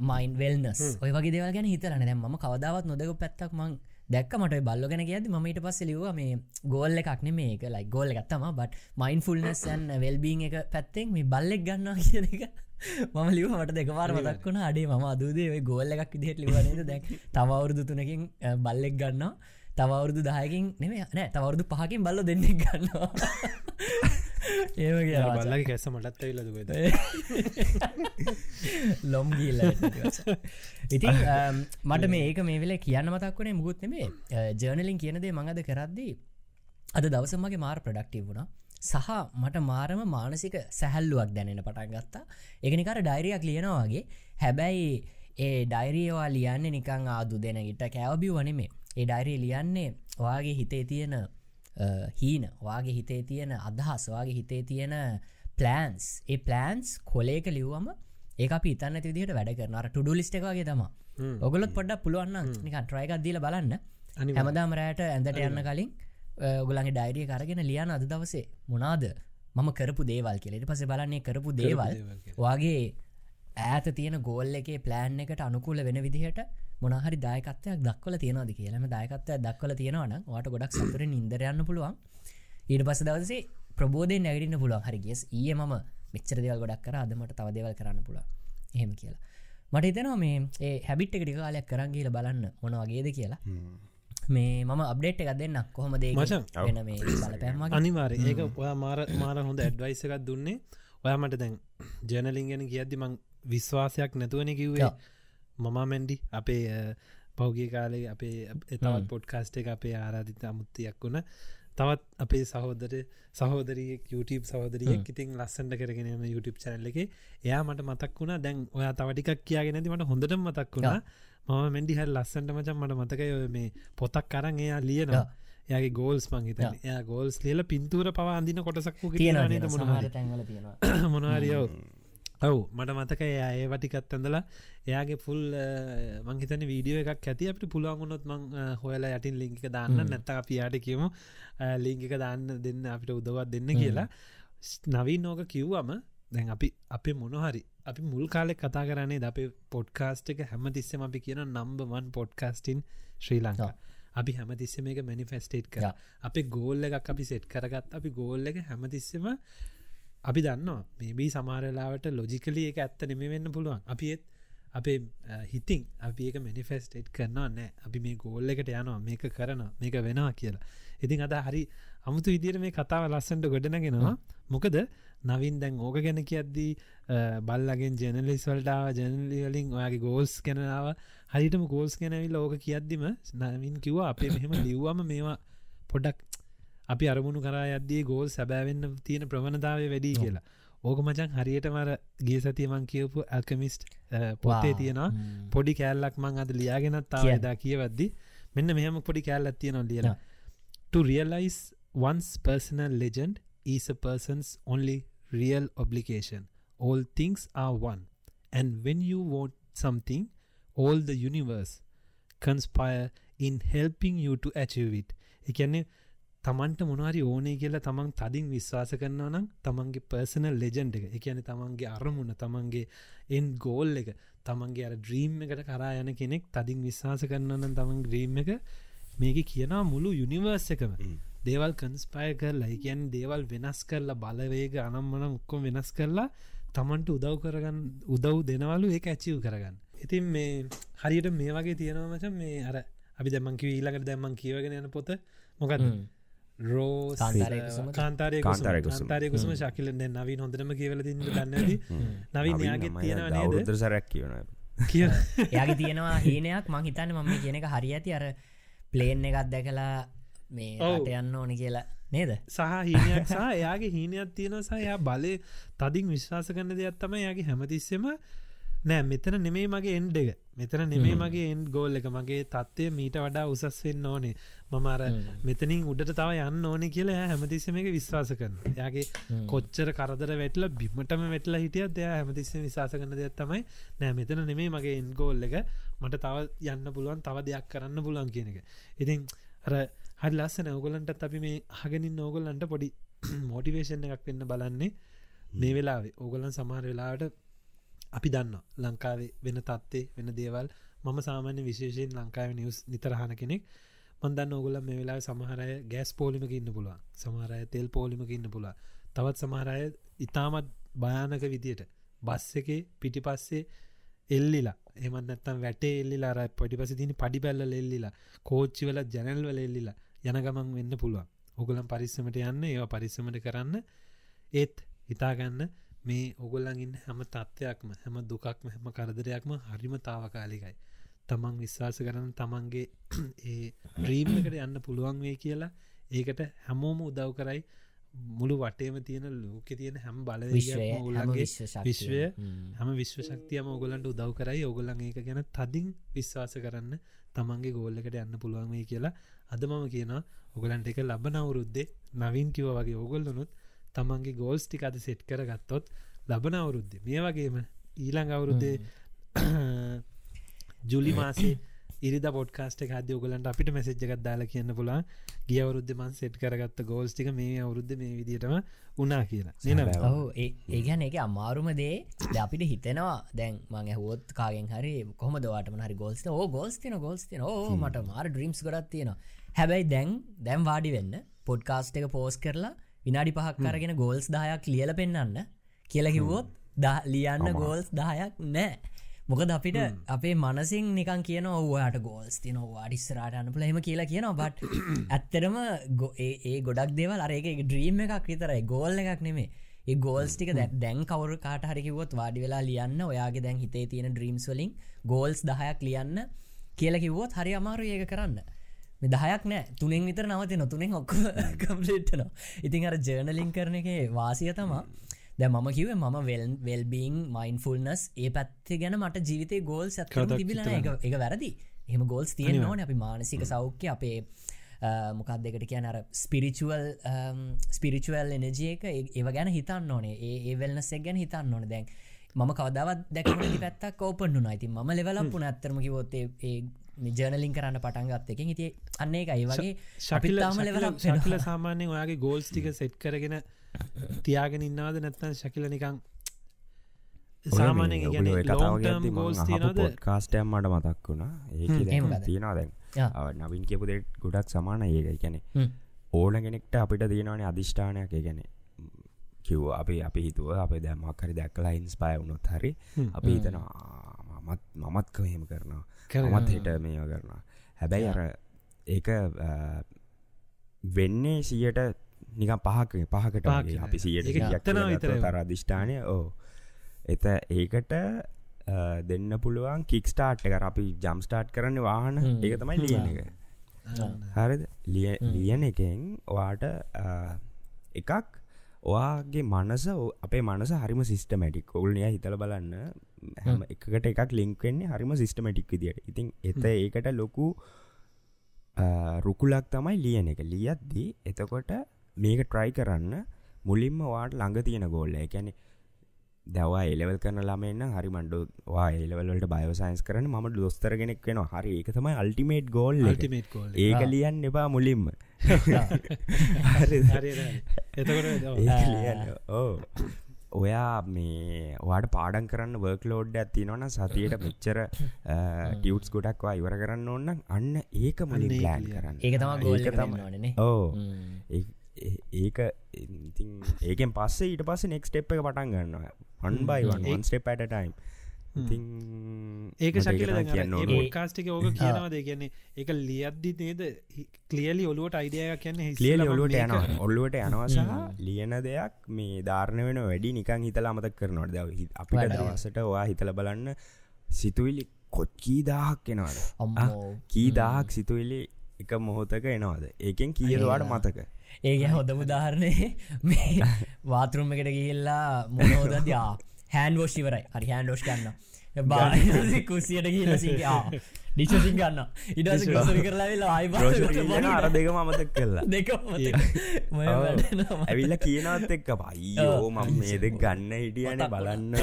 mind wellness ඔය වගේ දේවල් ගැන හිතරන දැම් ම කවදාවත් නොදක පැත්තක් මං දැක් මට බල්ල ගැන කියද මට පස්ස ලිව මේ ගෝල්ල එකක්න මේක ලයි ගෝල්ල ගත්තම බට මයින් ෆුල්නස්සන් වෙල්බීන් එක පැත්තෙන් මේ බල්ලෙක් ගන්නවා කියන එක [laughs] මම ලිවට දෙකවාර මතක් වුණ. අඩේ ම අදූදේ ගෝල්ල එකක් දිහට ලිවනද දැක් තවවුරුදු තුනකින් බල්ලෙක් ගන්නවා. තවවුරුදු දායකින් නෙම නෑ තවරුදු පහකින් බල්ල දෙන්නෙක් ගන්නවා [laughs] [laughs] ඒම කියලා බල්ලගේ කැස මටත් ඇවිලදකොද ලොම් ගිල්ල ඉතින් [laughs] මට මේක මේ වෙල කියන්න මතක් වනේ මුකුත් නෙමේ ජර්නලින් කියනදේ මඟද කරද්දී අද දවසමගේ මාර ප්‍රඩක්ටීව වුණා. සහ මට මාරම මානසික සැහැල්ලුවක් දැනෙන පටන් ගත්තා. එකනිකාර ඩයිරියක් ලියනවාගේ හැබැයි ඒ ඩයිරියවා ලියන්නේ නිකං ආදු දෙන ඉට කෑවබි වනෙමේ ඒ ඩයිරී ලියන්නේ ඔයාගේ හිතේ තියෙන හීන වාගේ හිතේ තියෙන අදහස් වගේ හිතේ තියෙන පලන්ස් ඒ පලන්ස් කොලේක ලිව්වම ඒ අපි ඉතන්න තිදිට වැඩ කරනර ටුඩු ලිස්ට එකගේ තම ඔගොලොත් පොඩ්ඩක් පුළුවන්න නික ට්‍රයිකක් දීල බලන්න. හැමදාම රෑට ඇඳට යන්න කලින් ඔගලගේ ඩයිරිය කරගෙන ලියන අද දවසේ. මොනාද? මම කරපු දේවල් කියලෙට පස බලන්නේ කරපු දේවල්. වගේ ඈත තියෙන ගෝල් එකේ ප්ලෑන් එකට අනුකූල වෙන විදිහට මොනහරි දායකත්වයක් දක්වල තියෙනවාද කියලම දායකත්වය දක්වල තියෙනවන වාට ගොඩක් සතුර ඉදරයන්න පුළුවන්. ඊට පස දවසේ ප්‍රබෝධය නැගටින්න පුළුවන්. හරිගියස් ඒ මම මෙච්චර දෙවල් ගොඩක් කර. අදමට තවදවල් කරන්න පුළ එහෙම කියලා. මට හිතනවා මේ ඒ හැබිට් එක ටිකාලයක් කරන්ගේල බලන්න මොන වගේද කියලා. මේ මම අප්ඩේට් එකක් දෙන්න කොහොම දේ වෙන මේ බලපෑම අනිවාර ඒක ඔයා මාර මාර හොඳ ඇඩ්වයිස එකක් දුන්නේ. ඔයා මට දැන් ජනලින් ගැන කියද්දි මං විශ්වාසයක් නැතුවන කිව්වේ මමා මැන්ඩි අපේ පෞගේ කාලේ අපේ එතවත් පොඩ්කාස්ට එක අපේ ආරාධිත අමුත්තියක් වුණ තවත් අපේ සහෝදර සහෝදරිය YouTube සහෝදරියක් ඉතින් ලස්සට කරගෙනම YouTube චැනල්ල එක. එයා මට මතක් වුණා දැන් ඔයා තවටිකක් කියගෙන ඇති මට හොඳට මතක් වුණා. මම මැඩි හ ලස්සන්ට මචන් මට මතකය මේ පොතක් කරන්න එයා ලියනවා. යාගේ ගෝල්ස් මංහිත එයා ගෝල්ස් ලියල පින්තුර පවා අඳන්න කොටසක්කු කියන මොනවාරියෝ ඔවු මට මතක ඒ වටිකත් ඇඳලා. එයාගේ පුල් මංහිතන වීඩියෝ එකක් ඇති. අපට පුළුවන්ගුණොත් මං හොයලා යටින් ලිංක දාන්න. නැත්ත අපියාට කියමු ලිංකික දාන්න දෙන්න අපිට උදවත් දෙන්න කියලා. නවී නෝක කිව්වම දැන් අපි අපේ මොනහරි අපි මුල් කාලෙක් කතා කරන්නේ ද අපේ පොඩ්කාස්ට් එක හැම තිස්සම අපි කියන නම්බවන් පොඩ්කාස්ටින් ශ්‍රී ලංකා අපි හැමතිස්සම එක මැනිෆෙස්ටේට් කර. අපේ ගෝල්ල එකක් අපි සෙට් කරගත් අපි ගෝල්ල එක හැමතිස්සම අපි දන්නවා. මේබී සමාරලාවට ලොජිකලි එක ඇත්ත නෙම වෙන්න පුළුවන්. අපිත් අපේ හිතින් අපි ඒක මනිෆෙස්ටේට් කරනවා නෑ. අපි මේ ගෝල්ල එකට යනවා මේක කරනවා මේක වෙනවා කියලා. ඉතින් අද හරි අමුතු විදිර මේ කතාව ලස්සන්ට ගොඩනගෙනවා. මොකද නවින් දැන් ඕක ගැන කියද්දී බල්ලගෙන් ජනලිස් වලටාව ජනලිවලින් ඔයාගේ ගෝල්ස් කෙනාව හරිටම ගෝල්ස් කෙනැවිල් ඕක කියද්දිම නවින් කිව්වා අපේ මෙහෙම ලිව්වම මේවා පොඩක් අපි අරමුණු කරා යද්දී ගෝල් සැබෑවෙන්න තියෙන ප්‍රවණතාව වැඩි කියලා. ඕක මචන් හරියට මර ගේ සතියමං කියපු ඇල්කමිස්ට් පොතේ තියෙනවා. පොඩි කෑල්ලක් මං අද ලියාගෙනත් තාවදා කියවද්දි. මෙන්න මෙහම පොඩි කෑල්ලත් තියෙනවා ලියලා to realize one's personal legend is a person's only real obligation. All things are one. And when you want something, all the universe conspire in helping you to achieve it. එකන්නේ තමන්ට මොනවාරි ඕනේ කියලා තමන් තදින් විශ්වාස කරනවා නම් තමන්ගේ පර්සනල් ලෙජන්ඩ් එක. එකන තමන්ගේ අරමුණ තමන්ගේ එන් ගෝල් එක තමන්ගේ අර ඩ්‍රීම් එකට කරා යන කෙනෙක් තදින් විශ්වාස කරන්නනම් තමන් ්‍රීම් එක මේක කියනවා මුළු යුනිවර්ස් එකම. දේවල් කන්ස්පය කරලා කියන් දේවල් වෙනස් කරලා බලවේග අනම්මන උක්කොම වෙනස් කරලා තමන්ට උදව් කරගන්න උදව් දෙනවලු ඒ ඇචිව් කරගන්න. ඉතින් මේ හරියට මේ වගේ තියෙනවා මච මේ අර අපි දැමන් කිව ඊලකට දැම්මන් කියවගෙන යන පොත. මොකද රෝ කාන්තාරය කාන්තාරයකුසම ශකිල නවී හොඳරම කියවල ති දන්න නවී යාගේ තියෙන නේද සරැක් කියන කිය [laughs] යාගේ තියෙනවා හීනයක්? මං හිතන්න මම කියන එක හරි ඇති. අර ප්ලේන් එකත් දැකලා මේ යන්න ඕන කියලා නේද? සහ හීනයක් සහ එයාගේ හීනයක් තියෙන සහ යා බලය තදින් විශ්වාස කරන්න දෙයක් තම යාගේ හැමතිස්සෙම නෑ මෙතන නෙමේ මගේ එන්ඩ එක. මෙතන නෙමේ මගේ එන් ගෝල් එක. මගේ තත්වය මීට වඩා උසස් වෙන්න ඕනේ. මමර මෙතනින් උඩට තව යන්න ඕනේ කියලා හැමතිස්සම එක විශ්වාස කරන යාගේ කොච්චර කරදර වැටල බිමටම වැටල හිටිය දෙය හැමතිස්සම විශවාස කරන දෙයක් තමයි. නෑ මෙතන නෙමේ මගේ එන් ගෝල් එක. මට තව යන්න පුළුවන් තව දෙයක් කරන්න පුළුවන් කියන එක. ඉතින් අර හරි ලස්සන ඔගොලන්ටත් අපි මේ හගෙනින් ඕගොල්ලන්ට පොඩි [clears throat] මෝටිවේෂන් එකක් වෙන්න බලන්නේ. මේ වෙලාවේ. ඕගොලන් සමහර වෙලාට අපි දන්න ලංකාවේ වෙන තත්වේ වෙන දේවල්. මම සාමාන්‍ය විශේෂයෙන් ලංකාව නිවස් නිතරහන කෙනෙක්. මන්දන්න ඔගුල මේ වෙලා සමහරය ගෑස් පෝලිමක ඉන්න පුළුව සමහරය තෙල් පෝලිමක ඉන්න පුළුව තවත් සමහරය ඉතාමත් භයානක විදියට බස් එක පිටි පස්සේ එල්ලිලා. එමත් නැත්තම් වැටේ එල්ලිලා අර පොඩි පස තින පඩි පැල්ල එල්ලිලා. කෝච්චි වල ජැනල්වල එල්ලිලා යන ගමන් වෙන්න පුළුවන්. ඔගුලන් පරිස්සමට යන්න ඒවා පරිස්සමට කරන්න ඒත් හිතාගන්න මේ ඔගොල්ලන් ඉන්න හැම තත්ත්වයක්ම හැම දුකක්ම හැම කරදරයක්ම හරිම තාවකාලිකයි තමන් විශ්වාස කරන තමන්ගේ [clears throat] ඒ ්‍රීම්කට යන්න පුළුවන් වේ කියලා ඒකට හැමෝම උදව් කරයි. මුළු වටේම තියෙන ලෝක තියෙන හැම බල ඔගුලන්ගේ විශ්වය හැම. විශ්ව ශක්තියම ඔගොලන්ට උදව් කරයි. ඔගොලන් ඒක ගැන තදින් විශ්වාස කරන්න තමන්ගේ ගෝල්ලකට යන්න පුළුවන් වේ කියලා අද මම කියනවා. ඔගලන්ට එක ලබන අවුරුද්දේ නවින් කිව වගේ ඔගොල්ලනුත් තමන්ගේ ගෝල්ස් ටික අද සෙට් කර ගත්තොත් ලබන අවුරුද්දේ. මේ වගේම ඊළඟ අවුරුද්දේ [coughs] ජුලි මාසේ ඉරිද පොඩ්කාස්ට හද ඔගලන්ට අපිට මැසෙජ්ජකක් දාලා කියන්න පුලා ගිය අවරුද්ධ මන් සෙට් කරගත්ත ගෝල්ස්ටික මේ අවුරුද්ධ මේ විදිටම උනා කියලා. ඒගැන එක අමාරුම දේ අපිට හිතෙනවා. දැන් මං හුවොත් කාගෙන් හරි කොම දවාටම හරි ගෝල්ස් ඕ ගෝල්ස් තින ගෝල්ස් තින ඕ මට මාර ඩ්‍රීම්ස් කරත් තියෙනවා. හැබැයි දැන් දැම් වාඩි වෙන්න පොඩ්කාස්ට එක පෝස් කරලා විනාඩි පහක් කරගෙන ගෝල්ස් දායක් ලියල පෙන්න්න කියලා කිව්වොත් ලියන්න ගෝල්ස් දායක් නෑ. මොකද අපිට අපේ මනසින් නිකන් කියන ඔවාට ගෝල්ස් තින වාඩිස්සරට අනපල හෙම කියලා කියන බට ඇත්තරම ඒ ගොඩක් දෙවල් අරඒක ඩ්‍රීම් එකක් විතරයි. ගෝල් එකක් නෙමේ ඒ ගෝල්ස් ටික දැන් කවරු කාට හරිකිවොත් වාඩි වෙලා ලියන්න ඔයාගේ දැන් හිතේ තියෙන ඩ්‍රීම්ස් වලින් ගෝල්ස් දහයක් ලියන්න කියලා කිව්වොත් හරි අමාරු ඒක කරන්න දහයක් නෑ. තුනෙන් විතර නවති නොතුනෙන් ඔක්ක කම්පලිට්නවා [laughs] ඉතින් අර ජර්නලින් කරන එක වාසිය තමා දැ මම කිව ම වෙල් වෙල්බීන් මයින් ෆුල්නස් ඒ පැත්ති ගැන මට ජීවිතය ගෝල් සැත්කරම තිබිල එක වැරදි. එහම ගෝල්ස් තියෙන ඕන. අපි මානසික සෞඛ්‍ය අපේ මොකක් දෙකට කියන අර ස්පිරිචුවල් ස්පිරිචුවල් එනජයක ඒව ගැන හිතන්න ඕනේ. ඒ වෙල්නසෙක් ගැන හිතන්න ඕන. දැන් මම කවදාවත් දැකමටි පැත්තක් ඕපන්ු නයිති ම ලෙවලම් පුන ඇත්තරම කිවොත්තේ ඒ ජනලින් කරන්න පටන්ගත් එක ඉති අන්නේ එකයි වගේ ශකිල සාමාන්‍යයෙන් ඔයාගේ ගෝල්ස් ටික සෙට් කරගෙන තියාගෙන ඉන්නවාද නැත්තන් ශකිල නිකං සාමානය ගැන ගෝල්ස් කාස්ටම් මට මතක් වුණා. ඒ තියෙනවා දැන්. නවින් කියපු දෙට ගොඩක් සමාන ඒක. ගැන ඕන කෙනෙක්ට අපිට තියෙනවානේ අධිෂ්ඨානයක් ගැන කිව් අපි අපි හිතුව අප දැමක්හරි දැක්කලා ඉන්ස් පය වුණොත් හරි අපි හිතනවා මත් මමත් කහෙම කරනවා මත් හිට මේවා කරනවා. හැබැයි අර ඒක වෙන්නේ සියට නිකම් පහක පහකට අපි සියට තර අධිෂ්ඨානය ඕ එත ඒකට දෙන්න පුළුවන් කික් ස්ටාර්ට් එක. අපි ජම් ස්ටාර්ට් කරන්න වාහන. ඒක තමයි ලියන එක. හරි ලියන එකෙන් වාට එකක් ඔයාගේ මනස අපේ මනස හරිම සිස්ටමටික් ඔවුල්නය හිතල බලන්න හැම එකට එකක් ලිංක්වෙන්නේ හරිම සිස්ටමටික් විදිට ඉතින් එත ඒකට ලොකු රුකුලක් තමයි ලියන එක. ලියද්දී එතකොට මේක ට්‍රයි කරන්න මුලින්ම වාට ළඟ තියෙන ගෝල්ල එකැනෙ දවා එලවල් කරන ළමන්න හරි මණ්ඩු වා එලවලට බයෝසයින්ස් කරන ම දොස්තරගෙනෙක් වෙන හරි ඒක තමයි අල්ටිමේට් ගෝල් ඒක ලියන්න එපා මුලින්ම. [laughs] ඕ ඔයා මේ වාට පාඩන් කරන්න වර්ක් ලෝඩ් ඇතිනවන සතියට මෙච්චර [laughs] ටියවටස් ගොඩක්වා ඉවර කරන්න ඔන්න අන්න ඒක මලින් ප්ලෑන් කරන්න. ඒක තම ගෝල්ල තම ඕ ඒක ඒකෙන් පස්සේ ඊට පස්ස නෙක් ටෙප් එක පටන් ගන්නවා. අන්බයිවන් ස්ටප් ඇට ටයිම් ඒක ශකිල කාස්ටික ඕක. කියනවාද? කියන්නේ එක ලියද්දි නේද? කලියලි ඔලුවට අයිඩිය කියන්නේ ලියල ඔලුවට යන ඔල්ලුවට යනවසහ ලියන දෙයක් මේ ධාරණ වෙන වැඩි නිකං හිතලා අමතක් කරනවට ද අපිට දවසට වා හිතල බලන්න සිතුවිලි කොච්කී දාහක් එනවාද? කීදාහක් සිතුවිලි එක මොහොතක එනවාද? ඒකෙන් කියදවාට මතක ඒක හොඳ මුදාහරණය [laughs] මේ වාතරුම් එකට ගිහිල්ලා මොනෝදදයා හැන් ෝෂිවරයි හරි හැන් ෝෂ් ගන්න. බා කුසියට ගිහිලසියා ඩිචසින් ගන්න ඉඩස ගොසරි කරලා වෙලා අයි අර දෙක මතක් කරලා. දෙක ඇවිල්ල කියනත් එක්ක පයිෝ මම මේ දෙ ගන්න හිටියන බලන්න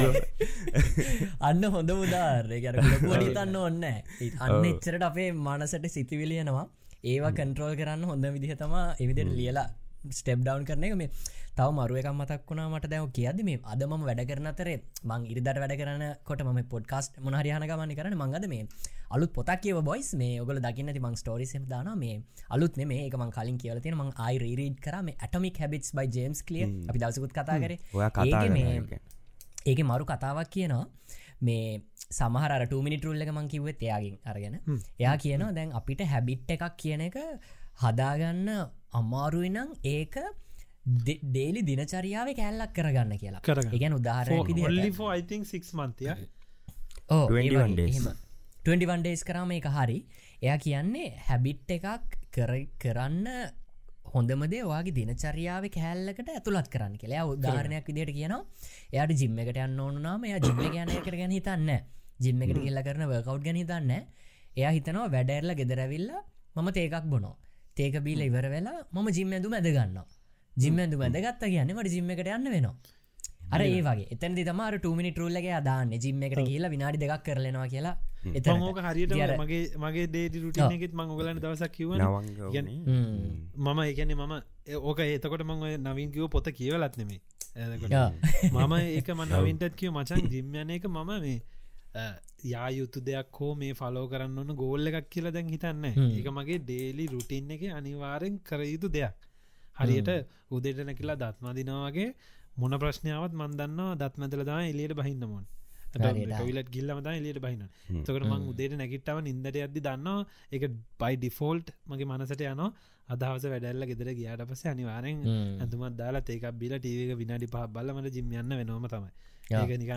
අන්න හොඳ මුදාරය ගැර ඩිතන්න ඔන්න අන්න එච්චරට අපේ මනසට සිතිවිලියනවා ඒවා කන්ට්‍රෝල් කරන්න හොඳ විදිහ තම එවිදිට ලියලා ස්ටෙප් ඩවන් කරන එක. මේ තව මරුවක මතක් වුණා මට දැව කියද මේ අද ම වැඩ කරන අතරේ මං ඉරිදට වැඩ කරන කොට ම පොඩ්කාස්ට මොහරිහන ගමනි කරන මංගද මේ අලුත් පොතක් කියව බොයිස් මේ ඔගල දකින්න ති මං ස්ටෝරිසම් දාන මේ අලුත් මේ ඒක මං කලින් කියවල තියෙන මං අයි රීඩ් කරම Atomic Habits by James Clear අපි දවසකුත් කතා කර. ඒක මරු කතාවක් කියනවා මේ සමහර ටමිනිට රුල්ල මං කිව්ව එයාගින් අරගෙන. එයා කියනවා දැන් අපිට හැබිට් එකක් කියන එක හදාගන්න අමාරුවනම් ඒක ඩේලි දිනචරියාව කෑල්ලක් කරගන්න කියලා. විදිහට. යිතින් සික් මන්තිය ඕ 21 days. 21 ඩේස් කරම එක හරි. එයා කියන්නේ හැබිට් එකක් කර කරන්න හොඳමදේ වගේ දිනචරියාව කෑල්ලකට ඇතුළත් කරන්න කියලා. උදාහරණයක් විදිට කියනවා. එයාට ජිම්ම එකට යන්න ඕනුනාම එයා ජිම්ම ගැනයකට ගැන හිතන්න ජිම්ම එකට කියල්ල කරන වර්කව් ගැන හිතන්න එයා හිතනවා වැඩඇරල ගෙදරැවිල්ලා මම තේකක් බොනෝ තේක බීල ඉවර වෙලා මම ජිම්ම ඇඳු මැදගන්න ජිම්ම ඇඳු මැදගත්ත කියන්න මට ජිම්ම එකට යන්න වෙනවා. අර ඒ වගේ. එතැන් තමාර ටූමිනි ටරුල්ලගේ අදාන්න ජිම්ම එකට කියලා විනාඩි දෙකක් කරලෙනවා කියලා එතන ඕක හරියට මගේ මගේ දේඩි රුටින එකෙත් මං ඔගලන්න දවසක් කිව මම ඒකන්නේ මම ඕක ඒතකොට මං ඔය නවින්කිව පොත කියවලත් නෙමේ මම ඒක මනවින්ටත් [laughs] කිව මචන් ජිම්යන එක මම මේ යා යුතු දෙයක් හෝ මේ ෆලෝ කරන්න ඕන ගෝල්ල එකක් කියල දැන් හිතන්න ඒක මගේ ඩේලි රුටින් එක අනිවාරෙන් කර යුතු දෙයක්. හරියට උදේට නැකිලා දත්මාදිනවාගේ මොන ප්‍රශ්නාවත් මන්දන්න දත්මතල දා එලියට බහින්න මොන් ටොයිලට ගිල්ලම එලියට බහින්න තකට මං උදේට නැගිට්ටව නින්දට අද්දි දන්නවා එක බයි ඩිෆෝල්ට් මගේ මනසට යනවා අදහස වැඩල්ල ගෙදර ගියාට පස අනිවාරෙන් ඇතුමත් දාලා ඒක බිල ටීවක විනාඩි පහ බලමට ජිම්යන්න වෙනම තමයි.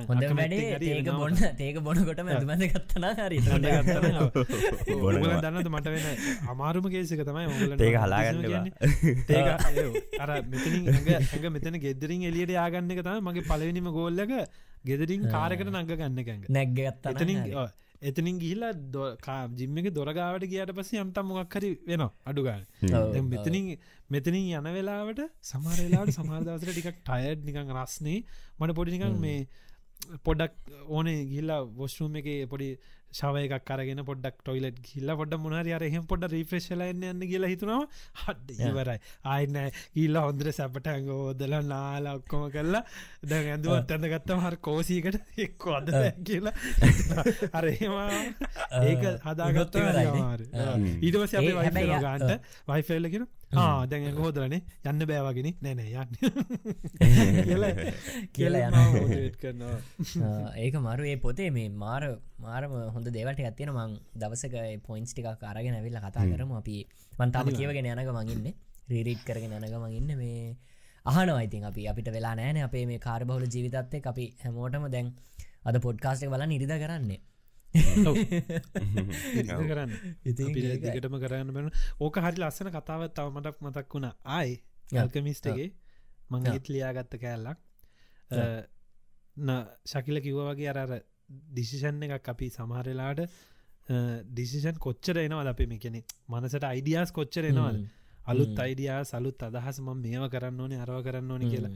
හොඳ වැඩේ ඒක බොන්න ඒක බොනකොටම ඇතුමද ගත්තනා හරි. [laughs] දන්නද මට වෙන අමාරුම කේසික තමයි ඒක හලාගන්න අර මෙතනින් ඇඟ මෙතන ගෙදරින් එලියට යාගන්න එක තම මගේ පලවෙනිම ගෝල්ලක ගෙදරින් කාරකට නග ගන්න එකඟ නැග්ගත්ත එතනින් ගිහිලා ජිම්ම එක දොරගාවට ගියට පස යම්තම් මොක් හරි වෙන අඩුගන්න මෙතනින් මෙතනින් යන වෙලාවට සමරලාට සමාර්දවසට ටිකක් ටයඩ් නිකං රස්නේ. මට පොඩි නිකං මේ පොඩක් ඕනේ ගිල්ලා වොස්ටරූම් එක පොඩි ශවය එකක් කරගෙන පොඩක් ටොයිලට් ගිල්ල පොඩ මොනර අරහෙම පොඩ රිෆ්‍රේශලන්න යන්න කියලා හිතුනවා හඩ ඉවරයි. ආයන ගිල්ල හොන්දර සැපට ඇඟ ෝදල නාලා ඔක්කොම කරලා දැ ඇඳුවත් ඇඳ ගත්තම හර කෝසීකට එක්ක අද කියලා අරහෙවා ඒක හදාගත්ත ඊටවස ගාන්ට වයිෆෙල්ලගෙන දැන් හෝදරනේ යන්න බෑවාගෙන නැනෑ යන්න. [laughs] කියලා යන කරනවා. [laughs] ඒක මරු. ඒ පොතේ මේ මාර මාරම හොඳ දෙවට ඇත්තියෙන මං දවසක පොයින්ස් ටික කාරගෙන ඇවිල්ල කතා කරම. අපි වන්තාම කියවගෙන යනක මඟින්න රීරීට් කරගෙන යනක මඟඉන්න මේ අහනවා ඉතින් අපි. අපිට වෙලා නෑන. අපේ මේ කාර්බහුල ජීවිතත්ය අපි හැමෝටම දැන් අද පොඩ්කාස්ට් බල නිරිද කරන්නේ [laughs] කරන්න. ඉතිටම කරන්න බන ඕක හරි ලස්සන කතාවත් තව මටක් මතක් වුණ. ආයි යල්කමිස්ටගේ මං හිත් ලියාගත්ත කෑල්ලක්. ශකිල කිව්ව වගේ අරර ඩිසිෂන් එකක් අපි සමහරලාට ඩිසිෂන් කොච්චර එනවද අපේ මේ කෙනෙ මනසට අයිඩියස් කොච්චර එනවල් අලුත් අයිඩියා සලුත් අදහස් ම මේව කරන්න ඕනේ අරව කරන්න ඕනි කියලා.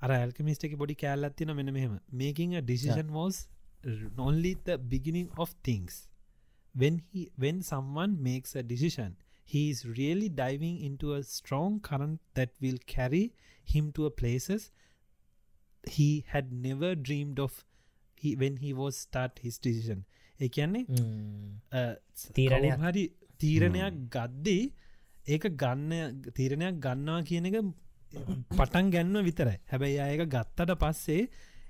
අර ඇල්කමිස්ට එක පොඩි කෑල්ලත්තින මෙන මෙහෙම. මේකින් decision was only the beginning of things. When he when someone makes a decision he is really diving into a strong current that will carry him to a places he had never dreamed of he when he was start his decision. ඒ කියන්නේ තීරණයක්. හරි තීරණයක් ගද්දී ඒක ගන්න තීරණයක් ගන්නවා කියන එක පටන් ගැන්ව විතරයි. හැබැයි ඒක ගත්තට පස්සේ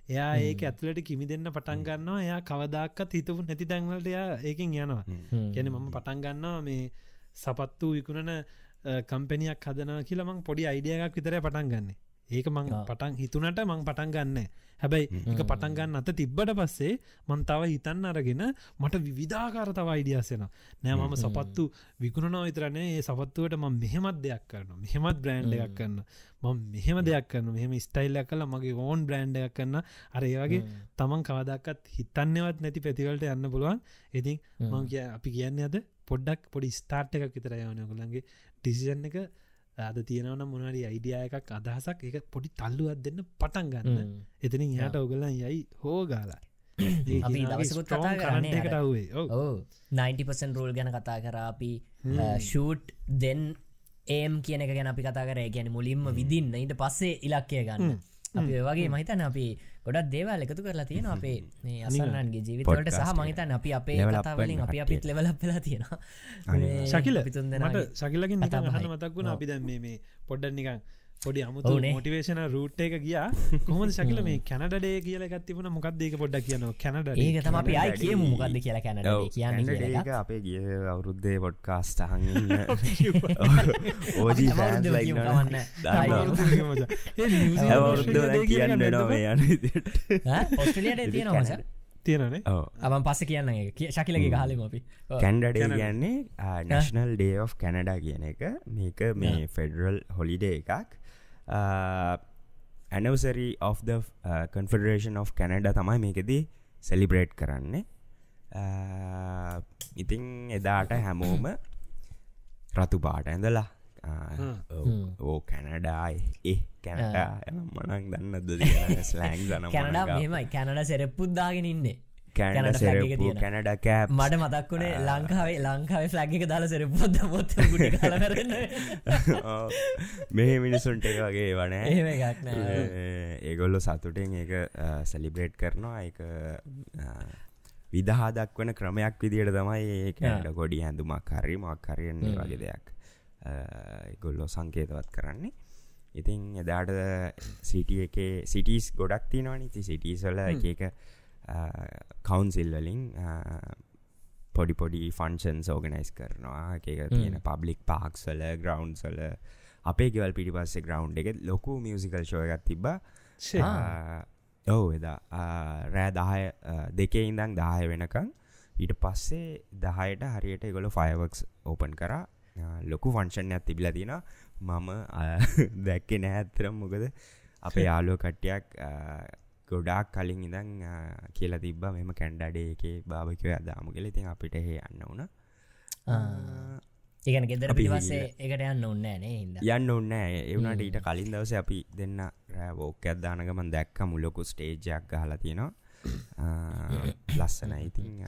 එයා ඒක ඇතුලට කිමි දෙන්න පටන් ගන්නවා. එයා කවදක්කත් හිතපු නැති තැන්වලට එයා ඒකින් යනවා. ගැන මම පටන් ගන්නවා මේ සපත්තු විකුණන කම්පැනියක් හදනා කියලමං පොඩි අයිඩියයක් විතර පටන් ගන්නේ ඒක මං පටන් හිතුනට මං පටන් ගන්න. හැබැයි එක පටන් ගන්න අත තිබ්බට පස්සේ මන්තාව හිතන්න අරගෙන මට විධාකාර තව අයිඩියසෙන නෑ මම සපත්තු විකුණනව විතරනේ ඒ සපත්තුවට ම මෙහෙමත් දෙයක් කරන මෙහෙමත් බ්‍රෑන්් එකක් කරන්න මං මෙහෙම දෙයක් කරන මෙහෙම ස්ටයිල්ලක් කල මගේ ඕන් බ්‍රෑන්් එකක් කරන්න අර ඒවගේ තමන් කවදක්කත් හිතන්නවත් නැති පැතිවලට යන්න පුළුවන්. ඉතින් මං කිය අපි කියන්න අද පොඩ්ඩක් පොඩි ස්ටාර්ට් එකක් විතර යවනයකොළන්ගේ ඩිසිෂන් එක අද තියෙනවන මොනරි අයිඩිය එකක් අදහසක් එක පොඩි තල්ලුවත් දෙන්න පටන් ගන්න. එතනින් යාට ඔගලන් යයි හෝගාලා අපි දවසකුත් කතා කරන්නේකට වේ ඕ 90පසන් රෝල් ගැන කතා කර අපි ෂූට් දෙන් ඒම් කියන එක ගැන අපි කතා කර. ගැන මුලින්ම විදින්න ඊට පස්සේ ඉලක්කය ගන්න අපි වගේ මහිතන අපි ගොඩක් දේවල් එකතු කරලා තියෙන අපේ මේ අසන්නන්ගේ ජීවිතවලට සහ මහිතන් අපි අපේ කතාවලින් අපි අපිත් ලෙවල පෙලා තියෙනවා. ශකිල පිතුන්දනට හන මතක් වුණ අපි දැන් මේ පොඩ්ඩ නිකන් පොඩි අමුතු. මොටිවේශන රූට් එක ගියා. කොහොමද ශකිල මේ කැනඩේ කියල ගත්තිබන මොකක්දේක පොඩ්ඩක් කියනවා? කැනඩ ඒක තම අපි අයි ඩේ. මොකක්ද කියලා කැනඩ කියන්න අපේ ගිය අවුරුද්දේ පොඩ්කාස්ට [laughs] අපි ඕජී. ඇවරුද්ද [laughs] කියන්න වෙනවා මේ යන ඔස්ට්‍රලියට තියෙන මස තියෙනනේ ඕ අමන් පස්ස කියන්න ශකිලගේ ගහලම අපි. Canada Day Canada. කියන්නේ නැශනල් ඩේ of කැනඩා කියන එක. මේක මේ ෆෙඩරල් හොලිඩේ එකක් anniversary of the confederation of Canada තමයි මේකෙදී සෙලිබ්‍රේට් කරන්නේ. ආ, ඉතිං එදාට හැමෝම රතු පාට ඇඳලා ඕ කැනඩායි ඒ කැනඩා මනක් දන්න ස්ලෑං දන කැනඩා මෙමයි කැනඩ සෙරප්පුද්දාගෙන ඉන්නේ කැනඩ කෑප් මට මතක් වුණේ ලංකාවේ ලංකාවේ ෆලග් එක දාලා සෙරපුද්ද මොත් ගුටි කලරන්න [laughs] මෙහ මිනිසුන්ට එක වගේ වනෑ ඒගොල්ලො සතුටෙන් ඒක සැලිබ්‍රේට් කරනවා. එක විදහා දක්වන ක්‍රමයක් විදියට තමයි ඒකට ගොඩි හැඳුමක් හරි මක් හරියන්නේ වගේ දෙයක්. ගොල්ලෝ සංකේතවත් කරන්නේ. ඉතින් එදාට සිටිය එක සිටිස් ගොඩක් තිනවනි ති සිටිසල එක කවුන්සිල් වලින් පොඩි පොඩි ෆන්ෂන්ස් ඕගනයිස් කරනවා. එක තියෙන පබ්ලික් පාක්සල ග්‍රවන්්සල අපේ ගෙවල් පිටි පස්සේ ග්‍රවන්් එක ලොකු මියසිකල් ෂෝයගත් තිබ ඔව් එදා. රෑ දහය දෙකේ ඉඳං දාහය වෙනකං ඊට පස්සේ දහයට හරියට ගොල ෆයවක්ස් ඕපන් කර. ලොකු ෆංශන්යක් තිබිල තින මම දැක්කෙ නෑඇත්තරම් මොකද. අපේ යාලුව කට්ටයක් ගොඩාක් කලින් ඉඳං කියලා තිබ මෙම කැන්ඩඩේ එක භාභකව අදාම කෙල ඉතින් අපිට හෙ යන්න වුණ. ඒගන ගෙදර පිටිපස්සේ එකට යන්න ඔන්න නේ යන්න ඔන්න ඒවනට ඊට කලින් දවස අපි දෙන්න රෑවෝක අදදානකමන් දැක්ක. මුලොකු ස්ටේජයක් හලා තියෙනවා. ලස්සන ඉතින්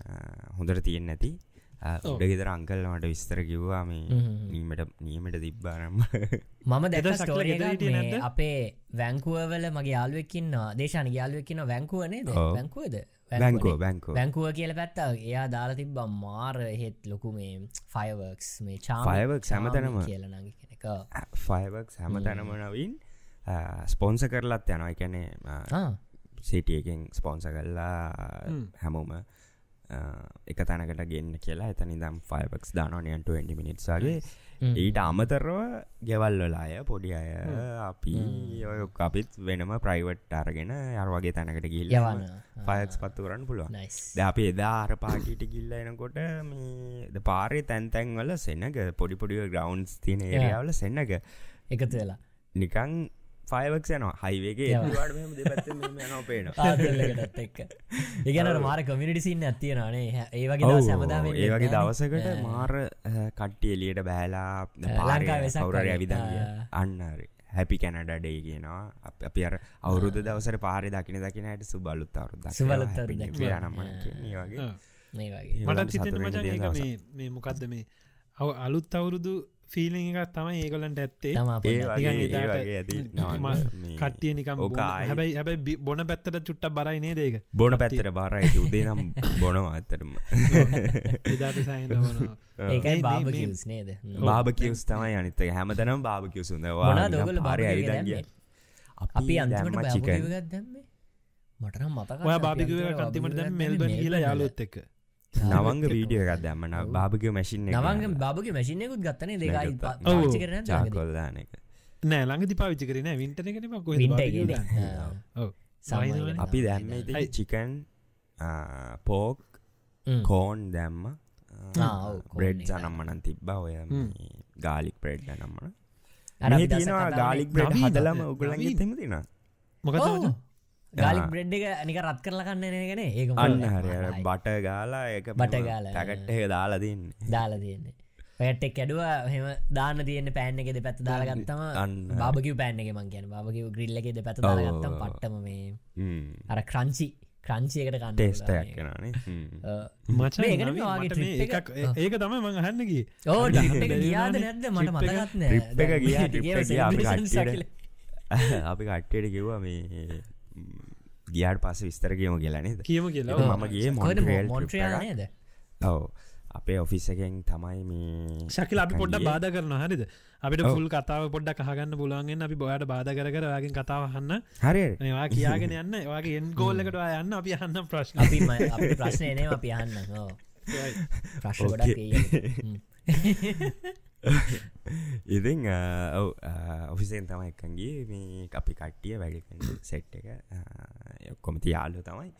හොඳට තියෙන් නැති උඩ ගෙදර අංකල්ලමට විස්තර කිව්වා මේ නීමට නීමට තිබ්බාරම්ම මම දැක ස්ටෝරිය? අපේ වැංකුවවල මගේ යාලුවකින්න දේශන යාලුවකින්න වැංකුවනේද ඔව්. වැංකුවද? බැංකෝ බැංකෝ බැංකුව කියල පැත්ත. එයා දාලා තිබ මාර හෙත් ලොකු මේ ෆයවර්ක්ස් මේ චා Fireworks හැමතැනම. කියල නග කෙනෙක. ෆයිවක් හැම. තැනම නවින් ස්පොන්ස කරලත් යනවා. එකැනේ සිටියකින් ස්පොන්ස කරලා හැමෝම එක තැනකට ගෙන්න්න කියලා. එතනි දම් ෆයිවක්ස් දානොනයන් 20 මිනිත්සගේ ඊට අමතරව ගෙවල් වලාය පොඩි අය අපි ඔය අපිත් වෙනම ප්‍රයිවට් අරගෙන අරවගේ තැනකට ගිල් යවන. ෆයක්ස් පත්තුරන්න පුළුවන්. ද අපි එදා අර පාටිට ගිල්ල එනකොට මේ ද පාරේ තැන්තැන් වල සෙනක පොඩි පොඩිව ග්‍රවන්්ස් තියන ඒරියාවල සෙන්නක එකතු වෙලා. නිකං ෆයිවක් යනවා. හයිවගේ පේන [laughs] එක්ක. ඒගන [laughs] මාර කොමිනිටි සින්න ඇතියනේ ඒ වගේ දවස් හැමදාම ඒ වගේ දවසකට මාර කට්ටිය එලියට බෑලා. ඇවිදගිය ආ. අන්නරේ හැපි කැනඩඩේ කියනවා. අප- අර අවුරුද දවසර පාරි දකින දකිනයට සුබලුත් අවරුද සුබලුත් නම. වගේ. මේ වගේ. ඒවලට මටත් හිතෙන සතුටින් මචන් තියෙන ඒක දවසක්. මේ මේ මොකක්ද මේ අලුත් අවුරුදු ෆීලිං එකක් තමයි ඒගොලන්ට ඇත්තේ. කට්ටිය නිකම් හැබැයි හැබැයි බොන පැත්තට චුට්ට බරයි නේ දේක බොන පැත්තර බාරයි. උදේ නම් බොනවා ඇත්තරම [laughs] එදාට සයින [laughs] බොනවා. ඒකයි මේ- බාබ කිවස් නේද? බාබ කිවස් තමයි අනිත හැමතනම් බාබ කිවසුන්දවා පාරය barbecue ඇවිදගිය දැම්මේ? අපි බාබකිවගත් දැම්මේ මටනම් මතක ඔය බාබිකුව කන්තිමට දැම් මෙල්බන් කියලා යාලුත් එක්ක නවංග වීඩිය එකක් දැම්මන බාභකව මැසින් නවංග බාබගේ මැසිනයකුත් ගත්තනේ. දෙකයි. පාවිච්චි කරන චාකොල්දාන එක. නෑ ළඟදි පාවිච්චි කරන වින්ටන එකන කො සමහර අපි අයි. චිකන් පෝක් කෝන් දැම්ම බ්‍රෙඩ් එක. ජනම්මනන් තිබ්බ. ඔය ගාලික් ප්‍රෙඩ් නම්මන ගාලික් බ්‍රෙඩ්. හදලම නවීන. උගලන්ගේ තෙම තින මොකද ගාලික් බ්‍රෙඩ් එක නික රත් කරලා කන්න නගෙන ඒක අන්න? හරි. බට ගාලා එක බට ගාලා, තැකට්ට එක දාලා දෙන්න. දාලා තියෙන්නේ පැටෙක් ඇඩුව හෙම දාන්න තියන්න පෑන් එකෙද පැත් දාලගත්තම. බාබකිව පෑන් එක මං කියන බාබකිව ග්‍රිල්ල එකෙද පැත් දාලගත්තම පට්ටම මේ අර ක්‍රංචි ක්‍රංචියකට කන්න ටේස්ටයක් කෙනනේ මච මේකට වගේ trip එක- ඒක තම මං අහන්නකි ඕ. ගියාද නැද්ද? මට [laughs] trip එක- ගියා, දැන්. අපි කට්ටයට [laughs] කිව්වා මේ ගියාට පස්ස විස්තර කියම කියලා නේද? කියම කියලා. trip නේද? ඔව. අපේ ඔෆිස් එකෙන් තමයි මේ ශකිල අපි පොඩ්ඩ. බාධ කරන හරිද? අපිට. පුල් කතාව පොඩ්ඩ කහගන්න පුලුවන්ගෙන් අපි බොයට බාධ කර කර වගේ කතාවහන්න හරි ඒවා කියාගෙන යන්න. වගේ එන් ගෝල්ලකට යන්න. අපි යන්න ප්‍රශ්න. අපි අපි [laughs] ප්‍රශ්නය [laughs] [laughs] [laughs] ඉතින් ඔව ඔෆිසෙන් තමයි එකන්ගේ මේ අපි කට්ටිය වැඩ සෙට් එක. කොමති යාලු තමයි.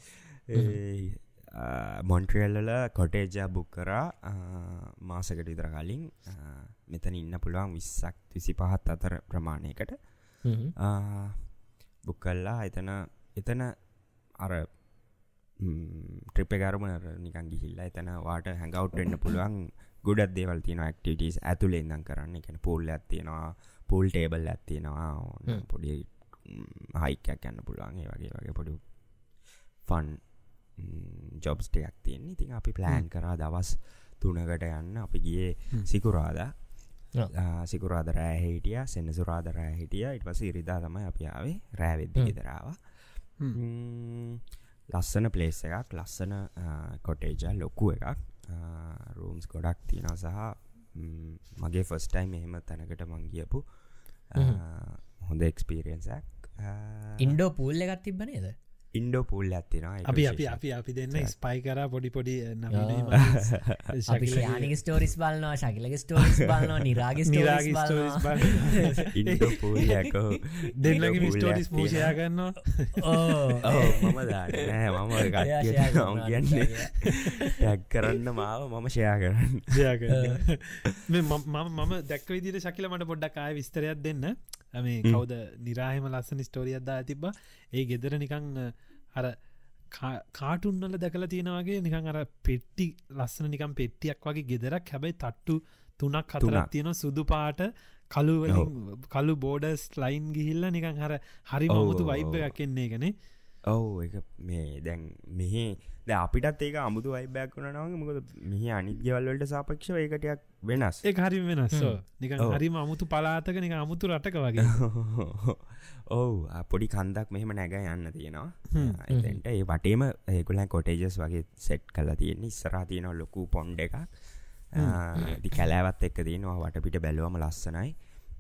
මොන්ට්‍රියල්ල කොටේජා බුක් කරා. මාසකට විතර කලින්. මෙතන ඉන්න පුළුවන් විස්සක් විසි පහත් අතර ප්‍රමාණයකට. බුක් කල්ලා එතන එතන අර ට්‍රිප ගරම නිකන් ගිහිල්ලා එතන වාට හැඟවට් එන්න පුළුවන් ගොඩත් දේවල් තියෙන ක්ටිටස් ඇතුළ ඉදම් කරන්න. එකන පෝල් ඇත්තියෙනවා පූල් ටේබල් ඇත්තියෙනවා. පොඩි හයිකයක් යන්න පුළුවන්. ඒ වගේ වගේ පොඩි ෆන් ජොබ්ස්ටයක් තියෙන ඉතින් අපි ප්ලෑන් කරා දවස් තුනකට යන්න. අපි ගියේ. සිකුරාදා. සිකුරාද රෑ හිටිය සෙන්න සුරාද රෑ හිටිය. ඉට පස ඉරිදා තමයි අපි ආවේ රෑවෙද්දි. ගෙදරාව ලස්සන පලේස් එකක් ලස්සන කොටේජ ලොකු එකක් රූම්ස් ගොඩක් තියෙන සහ මගේ ෆස්ටයිම් එහෙම තැනකට මංගියපු හොඳ එක්ස්පීරියන්සක් ඉන්ඩෝ පූල් එකත් තිබ නේද ඉන්ඩෝ පුල් ඇත්තිෙන අපි අපි අපි අපි දෙන්න ස්පයි කර පොඩි පොඩි [laughs] අපි යානික ස්ටෝරිස් බලනවා ශකිලක ස්ටෝරිස් බලනවා නිරාග නිරාග පුල්යකෝ දෙන්නගේ ස්ටෝරිස් මූෂයා ගන්නවා මම දානෑ මම කියන්නේ. ටැක් කරන්න මාව මම ෂයා කරන්න. මම මම- මම දැක්ක විදිට ශකිල මට පොඩ්ඩක් ආය විස්තරයක් දෙන්න මේ කවද නිරාහෙම ලස්සන ස්ටෝරියද්දා තිබ්බ. ඒ ගෙදර නිකං කා- කාටුන්නල දැකල තියෙනවගේ නිකං අර පෙට්ටි ලස්සන නිකම් පෙට්ටියක් වගේ ගෙදරක්. හැබැයි තට්ටු තුනක් හතරක්. තියෙන සුදු පාට කළුවලින් කලු බෝඩස් ලයින් ගිහිල්ල නිකං හර හරි මමුතු වයිබ්බ ඔව්. එකක් එන්නේ ගැනේ ඔවු එක මේ දැන් මෙහි ද අපිටත් ඒක අමුතු වයිබයක් වුණනවගේ මොකද මෙහි අනිත්‍යවල්වලට සාපක්ෂ ඒකටයක් වෙනස්. ඒ හරි වෙනස් ඔව්. හරිම අමුතු පලාතක නික අමුතු රටක වගේ. [laughs] ඔවු පොඩි කන්දක් මෙහෙම නැග යන්න තියෙනවා. එතට ඒ වටේම ඒකුලන් කොටේජස් වගේ සෙට් කල තියෙන ඉස්සරා තියෙන ලොකු පොන්්ඩ එකක්. කැලෑවත් එක්ක තියෙනවා. වටපිට බැලුවම ලස්සනයි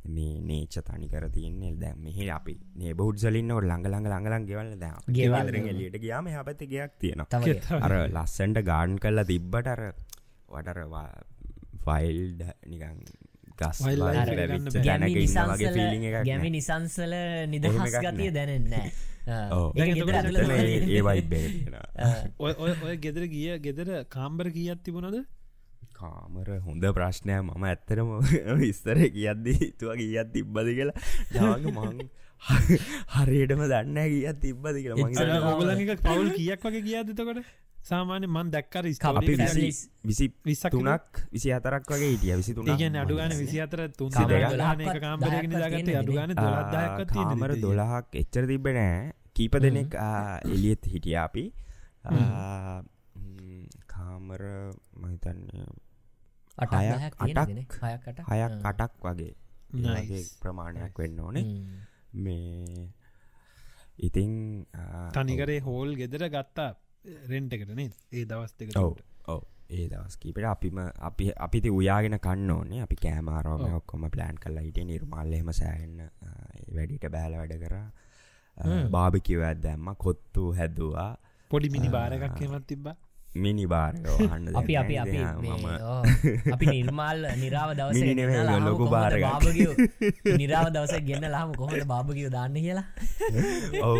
මේ නේච තනි කර තියන්නේ. දැ මෙහ අපි නේබෞද් සලින්න ොට ළඟළඟ ළඟලන් ගෙවල ද ගෙවල්. එලියට ගයාම හැපත ගයක් කෙත- අර ලස්සන්ට ගාඩන් කල්ලා තිබ්බට අර වටර ෆයිල්ඩ නිකන් ගැමි නිසංසල නිදහස් ගතිය. දැනෙන්නෑ [laughs] ඔව්. දැන් ගෙදර එතකොට ඇතුළත එතන ඒ- තියෙන. ඒ වයිබ් එක තියෙනවා. ඔය ඔය ඔය ගෙදර ගිය ගෙදර කාම්බර කියත් තිබුණද කාමර හොඳ ප්‍රශ්නය මම ඇත්තරම [laughs] විස්තර කියද්දී තුව කියත් තිබ්බද කියලා. ජාග මං [laughs] හරියටම දන්න කියත් තිබ්බද කියලා. මං එච්චර හිතනවා ඔගලන් එක පවුල් කියක් වගේ කියදතකොට සාමාන්‍ය මන් දැක්කර. විසි විසි විස්සක් තුනක් විසි අතරක් වගේ හිටිය. විසි තුනක් ඒගැන අඩුගන විසි අතර තුන් තියෙන්නේ අඩුගන දොලත්දායක්වත් කාමර දොළහක් එච්චර තිබෙනෑ කීප දෙනෙක් එලියත් හිටිය අපි. කාමර මහිතන්නේ අටක් හයක්, අටක්, වගේ. ප්‍රමාණයක් වෙන්න ඕනේ. මේ ඉතිං තනිකරේ හෝල් ගෙදර ගත්තා රෙන්ට් එකටනේ ඒ දවස් දෙක ඔව් ඔව්. ඒ දවස් කීපට අපිම අපි අපිති උයාගෙන කන්න ඕනේ. අපි කෑමාරෝම. ඔක්කොම ප්ලෑන් කල්ලා හිට නිර්මාල්ලෙම සෑන්න වැඩිට බෑල වැඩ කර. හ්ම්. බාභිකිවත් දැම්ම කොත්තු හැදවා. පොඩි මිනි බාරකක් හෙමත් තිබ්බා මිනි බාරගහන්න අපි අපි අපි ඕ, අපි නිර්මාල් නිරාව [laughs] දවස ලොකු බාරයක්. [laughs] නිරාව දවස ගෙන්න්න ලාම කොහොට බාභගියෝ දාන්න කියලා? ඔව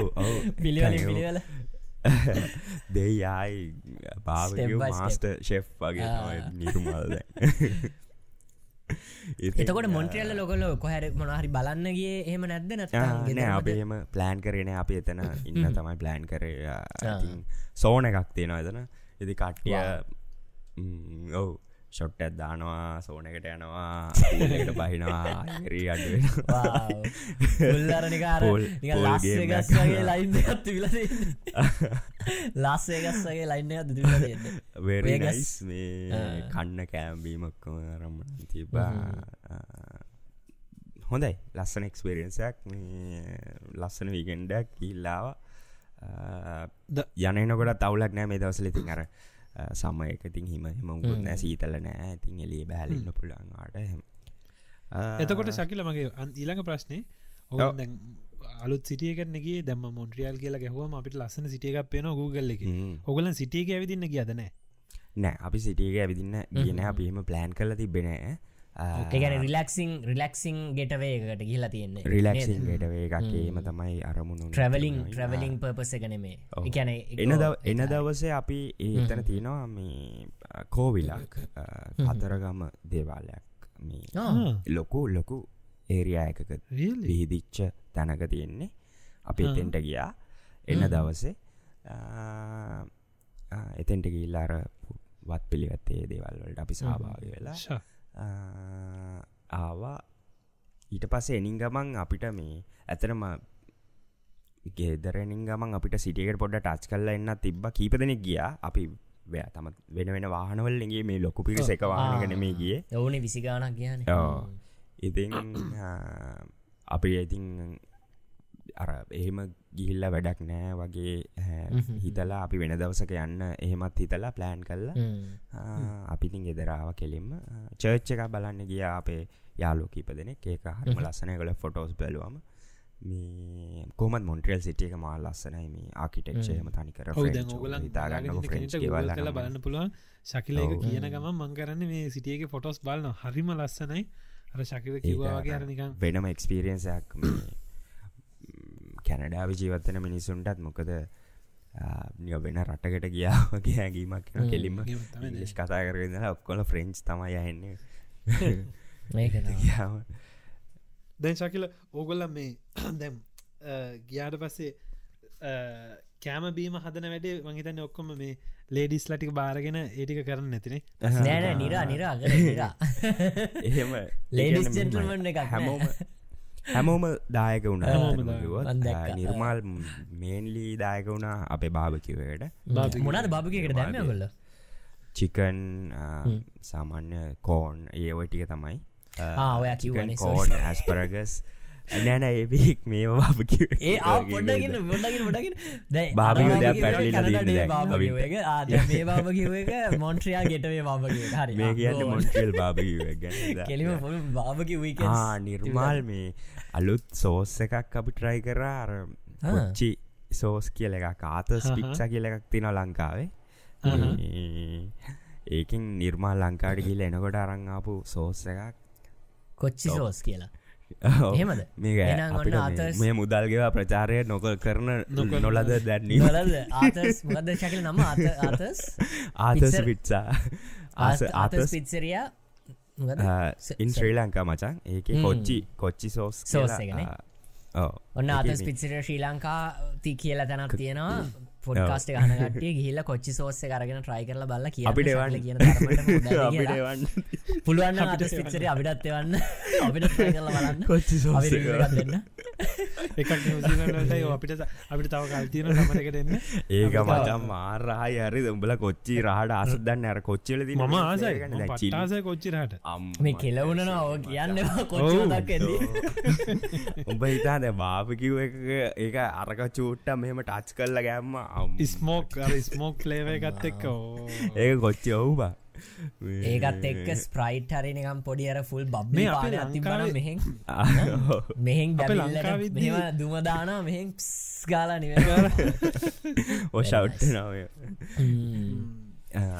පිළිවල. පිළිවල දෙයයි step. මාස්ට ෂෙෆ් වගේ නිර්මල්ද [laughs] එතකොට මොන්ට්‍රල්ල ලොකල කොහැර මොනහරි බලන්නගේ එහෙම නැද්ද? නෑ අපේම ප්ලෑන් කරන අපි එතන ඉන්න. තමයි ප්ලෑන් කර. සෝන එකක් තියෙනවා එතන ඉති කට්ටිය ඔව්. ෂොට් ඇත් දානවා සෝන එකට යනවා [laughs] ට බහිනවා රී අඩුවෙන උල්ලරනිකාර Pool- pool game එකක්. ගස්ගේ ලයින්න ඇත්තිවිල ලාස්සේගස්සගේ ලයින්න ඇත දිවිල වෙරි Vegas. නයිස් මේ. කන්න කෑම්බීමක්කොම රම තිබා හොඳයි. ලස්සන එක්ස්පේරියන්සයක් ලස්සන වීගෙන්ඩක් ඉල්ලාව යනනකොට තවුලක් නෑ මේ දවසල ඉතින් අර සම එකතින් හිම හිමකුත් නෑ සීතල නෑ. ඉතින් එලිය බැහලන්න පුළන්වාට හෙම. එතකොට ශකිල මගේ ඊළඟ ප්‍රශ්නය ඔ අලුත් සිටියකනගේ දම මොන්ට්‍රියල් කියලා ගැහුවම අපිට ලස්සන සිටියක පේන ගූගල්ල එක. ඔගලන් සිටියක ඇවිදින්න කියදනෑ නෑ? අපි සිටියක ඇවිදින්න කියන අපිම ප්ලෑන් කල තිබෙනෑ ඒගැන රිලක්සිං රිලක්සිං ගෙටවේකට ගිල්ලා තියෙන්නේ. රිලක්සිං ගෙටවේ එකක්ේම තමයි අරමුණු ට්‍රවලිං ට්‍රවලිං පර්පස එකනෙමේ එකන එන එන දවසේ අපි ඒතන තියෙනවා මේ කෝවිලක් අතරගම දේවාලයක්. මේ ලොකු ලොකු ඒරයා එකක විහිදිච්ච තැනක තියෙන්නේ. අපි එතෙන්ට ගියා. එන්න දවසේ එතෙන්ට ගිල්ලාර වත් පිළිගත්තේ දේවල්වලට අපි සහභාග වෙලා ආවා. ඊට පස්සේ එනින් ගමන් අපිට මේ ඇතරම ගෙදරනින් ගමන් අපිට සිටියකට පොඩ ටච් කල්ල එන්න තිබ්බ. කීපදනෙක් ගියා. අපි වැෑ තම වෙන වෙන වාහනවල්ලගේ මේ ලොකු පිරිස එක වාහනගන මේ ගිය. ඔවුන විසිගානක් කියන ඉතින් අපි ඉතින් අර එහෙම ගිහිල්ල වැඩක් නෑ වගේ හිතලා අපි වෙන දවසක යන්න එහෙමත් හිතලා ප්ලෑන් කල්ලා අපිතින් ගෙදරාව කෙලින්ම චර්ච්ච එක බලන්න ගිය අපේ යාලෝ කීප දෙනෙක්. ඒක හරිම ලස්සනය. කළ ෆොටෝස් බැලුවම මේ කොමත් මොන්ට්‍රල් සිටියක මා ලස්සනයි මේ ආකිටෙක්ෂයම තනිකර හිතාගන්න බලන්න පුළුවන්. ශකිලක කියන ගම මං කරන්න මේ සිටියක ෆොටෝස් බලන්න හරිම ලස්සනයි. අර ශකිල කිවවාගේ හරනිකම් වෙනම එක්ස්පිරියන්සයක් කැනඩාව ජීවත්තන මිනිසුන්ටත් මොකද වෙන රටකට ගියාවගේ හැගීමක් කෙලින්ම ලිස් කතා කරන්න ඔක්කොල ෆ්‍රෙන්ච් තමයි යහෙන්නේ [laughs] [laughs] දැන් ශකිල ඕගොල්ල මේ [clears throat] දැම් ගියාට පස්සේ කෑම බීම හදන වැඩේ මහිතන්න ඔක්කොම මේ ලේඩිස් ලටික බාරගෙන ඒටික කරන්න නැතිනේ නෑන නිරා නිරා [laughs] එහෙම. ලේඩිස් ජෙන්ටල්මන් එක හැමෝම හැමෝම දායක වුණ. නිර්මාල් මේන්ලී දායක වුණා අපේ භාභකිවට මොනද භාභකකට දැම කොල්ල චිකන් සාමාන්‍ය කෝන් ඒ ඔය ටික තමයි. ඔය කිවන කෝන් ඇස්පරගස් නෑන ඒබෙක් මේ වාපකි ඒ පොඩගෙන බාබ [laughs] පැටලි මේ බාබ කිව එක මොන්ට්‍රයා ගෙටවේ බාබගේ හරි මේ කියන්න මොන්ටල් බාබ [laughs] කෙලිම බාබකි වීක නිර්මාල් මේ අලුත් සෝස් එකක් අපි ට්‍රයි කරා අර චි සෝස් කියල එක කාතස් පික්ෂ කියල එකක් තින ලංකාවේ. ඒකින් නිර්මා ලංකාඩ ගිල එනකොට අරංආපු සෝස් එකක්. කොච්චි සෝස් කියලා? එහෙමද? මේ මුදල්ගෙවා ප්‍රචාරය නොකල් කරන නොලද දැන්නේ මද ශකල නම ආතස් ආතස් පිට්සා ආතස් පිත්සරයා ඉන් ශ්‍රී ලංකා මචන් ඒක කොච්චි කොච්චි සෝස් සෝසගෙන ඔන්න ආතස් පිත්සිර ශ්‍රී ලංකා ති කියලා තැනක් තියෙනවා පොඩ්කාස්ට ගනගටිය [laughs] ගිහිල්ල කොච්චි සෝස්ස කරගෙන ට්‍රයි කරල බල්ල කිය අපිට කියන [laughs] පුළුවන් අට පිච්චර අපිටත් එවන්න. [laughs] අපිට කරල බලන්න. කොච්චි එකක් අපිට අපිට තව කල්තියන සමරකට එන්න ඒක මචම් මාරහයි හරි. උඹල කොච්චි රහට අසදන්න අර කොච්චල ම ආසයි. කොච්චිරහට මේ කෙලවුණන ඕ කියන්න කොච්චක් උඹ හිතාද? බාපකිව එක ඒක අරක චූට්ට මෙහෙම ටච් කරල ගැම්ම ස්මෝක් ස්මෝක් ලේව එකත් එක්ක? ඒ කොච්චි ඔවුබා ඒකත් එක්ක ස්ප්‍රයිට් හරිනිකම් පොඩි අර ෆුල් බබ් මේ පාල තිබන මෙහෙන්. [laughs] මෙහෙන් ඩ [laughs] දුමදාන මෙහෙන් ගාලා නිව ඔෂවට් නවය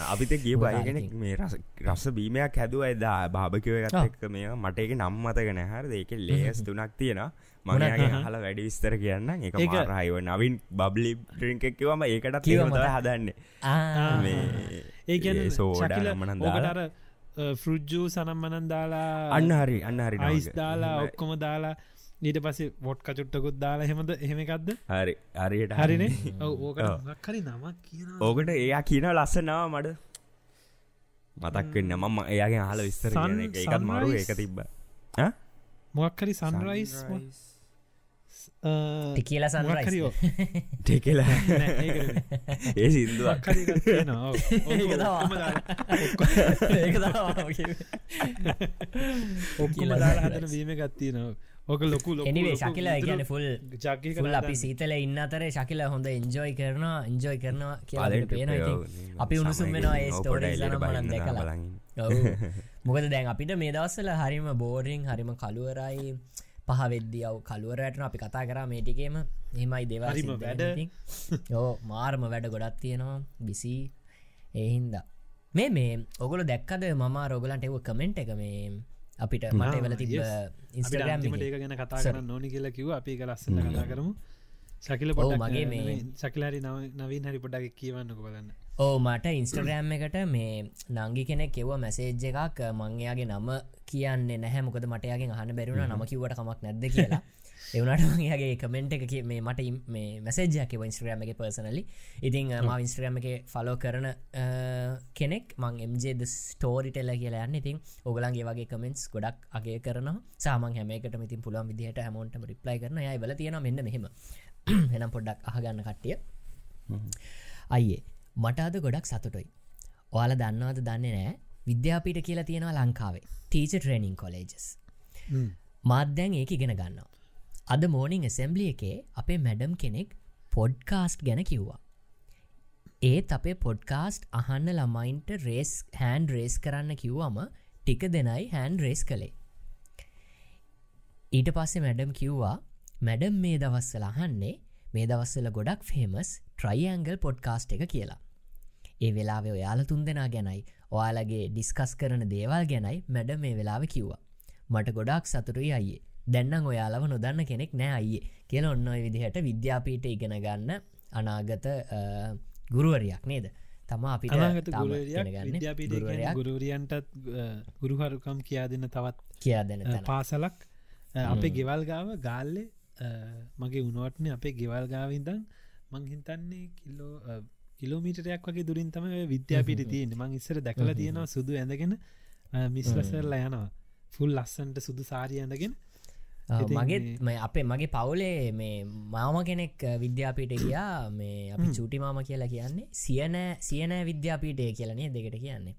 අපිත කිය බයගෙන මේ රස බීමයක් හැදුව එදා. භාභකව එකත් එක්ක මේ මට එක නම්මතගෙන හර ඒක ලේස් [laughs] තුනක් තියෙනවා මනගේ හල වැඩි විස්තර කියන්න එක රයිව නවින් බබ්ලි ට්‍රිංකෙක්කවම ඒකට කියවමත හදන්න. ඒ සෝඩ මනදාර ෆෘජ්ජූ සනම් මනන් දාලා. අන්න හරි අන්න හරි අයිස් දාලා ඔක්කොම දාලා ඊට පසේ වොට් කචුට්ටකුත් දාලා හෙමද එහෙමකක්ද හරි අරියට හරිනේ? [laughs] ඕකරි නමක් කියන ඕකට එයා කියන ලස්සනාව මඩ මතක්වෙන්න මම එයාගේ හල විස්තර එකත් මරු ඒක තිබ්බ. මොක්කරි සන්රයිස් ටිකියල සන්රයිෝ ටෙකලා ඒ සිින්දුවක් ඔක්කම දාලා හදන වීම ගත්තිය නවා ඕක ලොකු එනිවේ ශකිල ගැන ෆුල් ජග ෆුල් අපි සීතල ඉන්න අතර ශකිල හොඳ එන්ජෝයි කරනවා එන්ජෝයි කරනවා කියලා පේන අපි උණුසුම් වෙනවා ඒ ස්ටෝරයි මන දැකලා මොකද දැන් අපිට මේ දවස්සල හරිම බෝරිං හරිම කළුවරයි පහවෙද්දියව කළුවරටන අපි කතා කරා මේටිකේම හෙමයි දෙවාරිම වැඩ. යෝ මාර්ම වැඩ ගොඩත් තියෙනවා. බිසි ඒහින්ද මේ මේ ඔගොල දැක්කද? මම රෝගලන්ට එව කමෙන්ට් එක මේ අපිට මට වෙල තිබ ඉස්ට්‍රගම් ඒක ගැන කතා කරන්න ඕනි කියලා කිව අපි එක ලස්සන කතා කරමු. ශකිල ඔව් මගේ මේ ශකිලාරි නවීන් හරි පොඩක් කියවන්නක බලන්න ඕ මට ඉන්ස්ට්‍රග්‍රෑම් එකට මේ නංගි කෙනෙක් කෙව මැසේජ් එකක්. මංයාගේ නම කියන්නේ නැහැ. මොකද මටයාගේ අහන බැරුණ නම කිවට කමක් නැද්ද කියලා. එවනට මගේ කමෙන්ට් එක මේ මට මේ මැසේජයක් ඉන්ස්ට්‍රග්‍රම එක පර්සනලි ඉතින් ම ඉන්ස්ට්‍රගම එක ෆලෝ කරන කෙනෙක් මං එම්ජේද ස්ටෝරිටෙල්ල කියලා යන්න. ඉතින් ඔගලන්ගේ වගේ කමෙන්ටස් ගොඩක් අගේ කරන සාමන් හැමකට ඉතින් පුළන් විදිහට හැමෝන්ටම රිප්ලයි කරන යයි බල තියෙන මෙන්න මෙහෙම. [clears throat] එනම් පොඩ්ඩක් අහගන්න කට්ටිය. අයියේ මට අද ගොඩක් සතුටොයි ඔයාල දන්නවාද දන්නේ නෑ විද්‍යාපීට කියලා තියෙනවා ලංකාවේ ටීච ට්‍රේනිං කොලේජස් මාත්දැන් ඒක ඉගෙන ගන්නවා අද මෝනිං එසෙම්බලිය එකේ අපේ මැඩම් කෙනෙක් පොඩ්කාස්ට් ගැන කිව්වා. ඒත් අපේ පොඩ්කාස්ට් අහන්න ළමයින්ට රේස් හෑන්ඩ රේස් කරන්න කිව්වම ටික දෙනයි හෑන්ඩ රේස් කළේ. ඊට පස්සේ මැඩම් කිව්වා මැඩම් මේ දවස්සල අහන්නේ මේ දවස්සල ගොඩක් ෆේමස් ට්‍රයිඇංගල් පොඩ්කාස්ට් එක කියලා. ඒ වෙලාවෙ ඔයාල තුන් දෙනා ගැනයි ඔයාලගේ ඩිස්කස් කරන දේවල් ගැනයි මැඩ මේ වෙලාව කිව්වා. මට ගොඩක් සතුරුයි අයියේ. දැන්නම් ඔයාලව නොදන්න කෙනෙක් නෑ අයියේ කියල ඔන්න විදිහට විද්‍යාපීට ඉගෙන ගන්න අනාගත ගුරුවරයක් නේද? තම අපිට ගුරුවරියන්ටත් ගුරුහරුකම් කියා දෙන්න තවත් කියා දෙන පාසලක්. අපේ ගෙවල් ගාව ගාල්ලෙ මගේ උනුවටන අපේ ගෙවල් ගාවින්දන් මං හිතන්නේ කිල්ලෝ කිලෝමීටරයක් වගේ දුරින් තම විද්‍යාපිට [laughs] තියෙන මං ඉස්සර දැකලා [laughs] තියෙනවා සුදු ඇඳගෙන මිස්ලසරලා යනවා. ෆුල් ලස්සන්ට සුදු සාරිය ඇඳගෙන. මගේ අපේ මගේ පවුලේ මේ මාම කෙනෙක් විද්‍යාපීට ගියා. මේ අපි චූටි මාම කියලා කියන්නේ සියන සියනෑ විද්‍යාපීටය කියලනේ දෙකට කියන්නේ.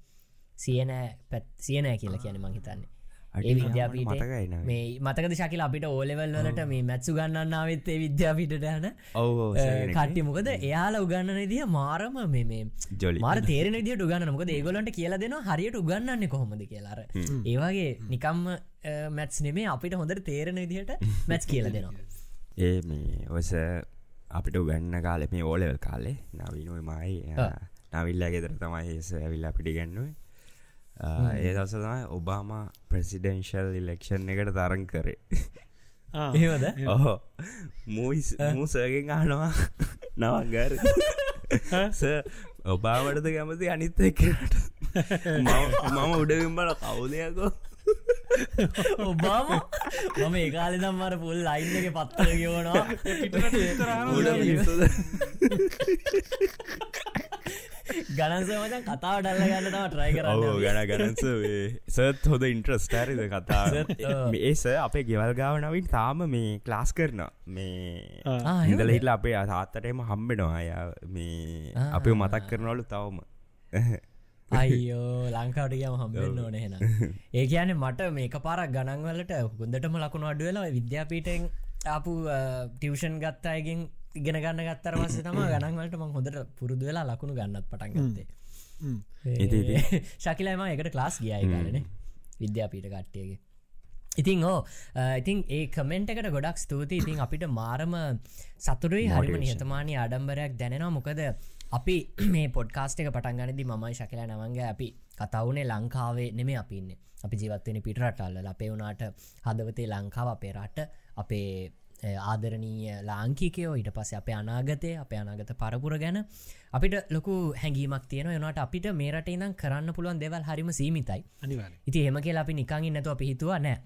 සියන පැත් සියනෑ කියලා කියන මහිතන්නේ විද්‍යාපීට මේ මතකද ශකිල අපිට ඕලෙවල් වලට මේ මැත්සු ගන්නන්නාවත්තේ විද්‍යාපීටට යන. කට්ටි මොකද? එයාලා උගන්න දිය මාරම මේ මාර තේරෙන දිට උගන්න මොකද ඒගොලන්ට කියලා දෙනවා හරියට උගන්නන්නේ කොහොමද කියලාර ඒවාගේ නිකම්ම මැත්ස් නෙමේ අපිට හොඳට තේරෙන විදිහට [laughs] මැච් කියල දෙනවා. ඒ මේ ඔස අපිට උගන්න කාලෙ මේ ඕලෙවල් කාලේ නවීනුව මයි නවිල්ලා ගෙදර තමයි ඇවිල්ලා පිටි ගැන්නුවේ ඒ දවස තමයි ඔබාම ප්‍රසිඩෙන්ශල් ඉලෙක්ෂන් එකට තරන් කරේ. ඒවද [laughs] ඔහෝ. මූයිස් මූසගෙන් අහනවා. [laughs] නවගර [laughs] ඔබාමටද කැමති අනිත්ත එකට මම උඩවිම්බල කවුදයකෝ ඔබාම? මම ඒකාලෙ දම්මර පුල් ලයින් එක පත්තර ගවනවා ගණන්ස මචන් කතාව ඩල්ල ගන්න තම ට්‍රයි කර ගැන ගනන්ස සත් හොද ඉන්ට්‍රස්ටාරිද කතා. ඒස අපේ ගෙවල් ගාව නවින් තාම මේ ක්ලාස් කරන මේ ඉඳල හිටල අපේ අතාත්තටම හම්බෙනවා. අය මේ අපේ මතක් කරනවලු තවම. අයියෝ ලංකාවටගම හම්බෙන්න්න ඕන හෙන ඒ කියන මට මේක පාරක් ගණන්වලට හොඳටම ලකුණු අඩුවෙලා විද්‍යාපීටෙන් ආපු ටියවෂන් ගත්තායගෙන් ඉගෙන ගන්න ගත්තර පස්සේ තම ගණන්වලට මං හොඳට පුරුදු වෙලා ලකුණු ගන්නත් පටන් ගත්තේ. ශකිලම එකට ක්ලාස් ගියයි ගලන විද්‍යාපීට කට්ටියගේ. ඉතින් ඕ ඉතින් ඒ කමෙන්ට්කට ගොඩක් ස්තුති ඉතින් අපිට මාරම සතුරුයි හරිම නිහතමානී ආඩම්බරයක් දැනෙනවා. මොකද අපි [clears throat] මේ පොඩ්කාස්ට එක පටන්ගනදි මයි ශකල නවන්ගේ අපි කතවුනේ ලංකාවේ නෙමේ අපින්න අපි ජීවත්වෙන පිටරටල්ල අපේ වුනාට හදවතේ ලංකාව අපේ රට අපේ ආදරණීය ලාංකිකයෝ ඊට පස්ස අප අනාගතය අප අනාගත පරපුර ගැන අපිට ලොකු හැඟීමක් තියෙන යනට අපිට මේරට ඉනම් කරන්න පුළුවන් දෙවල් හරිම සීමිතයි. ඉති හෙම කියලා අපි නිකංගින් නැතු අපි හිතුවා නෑ.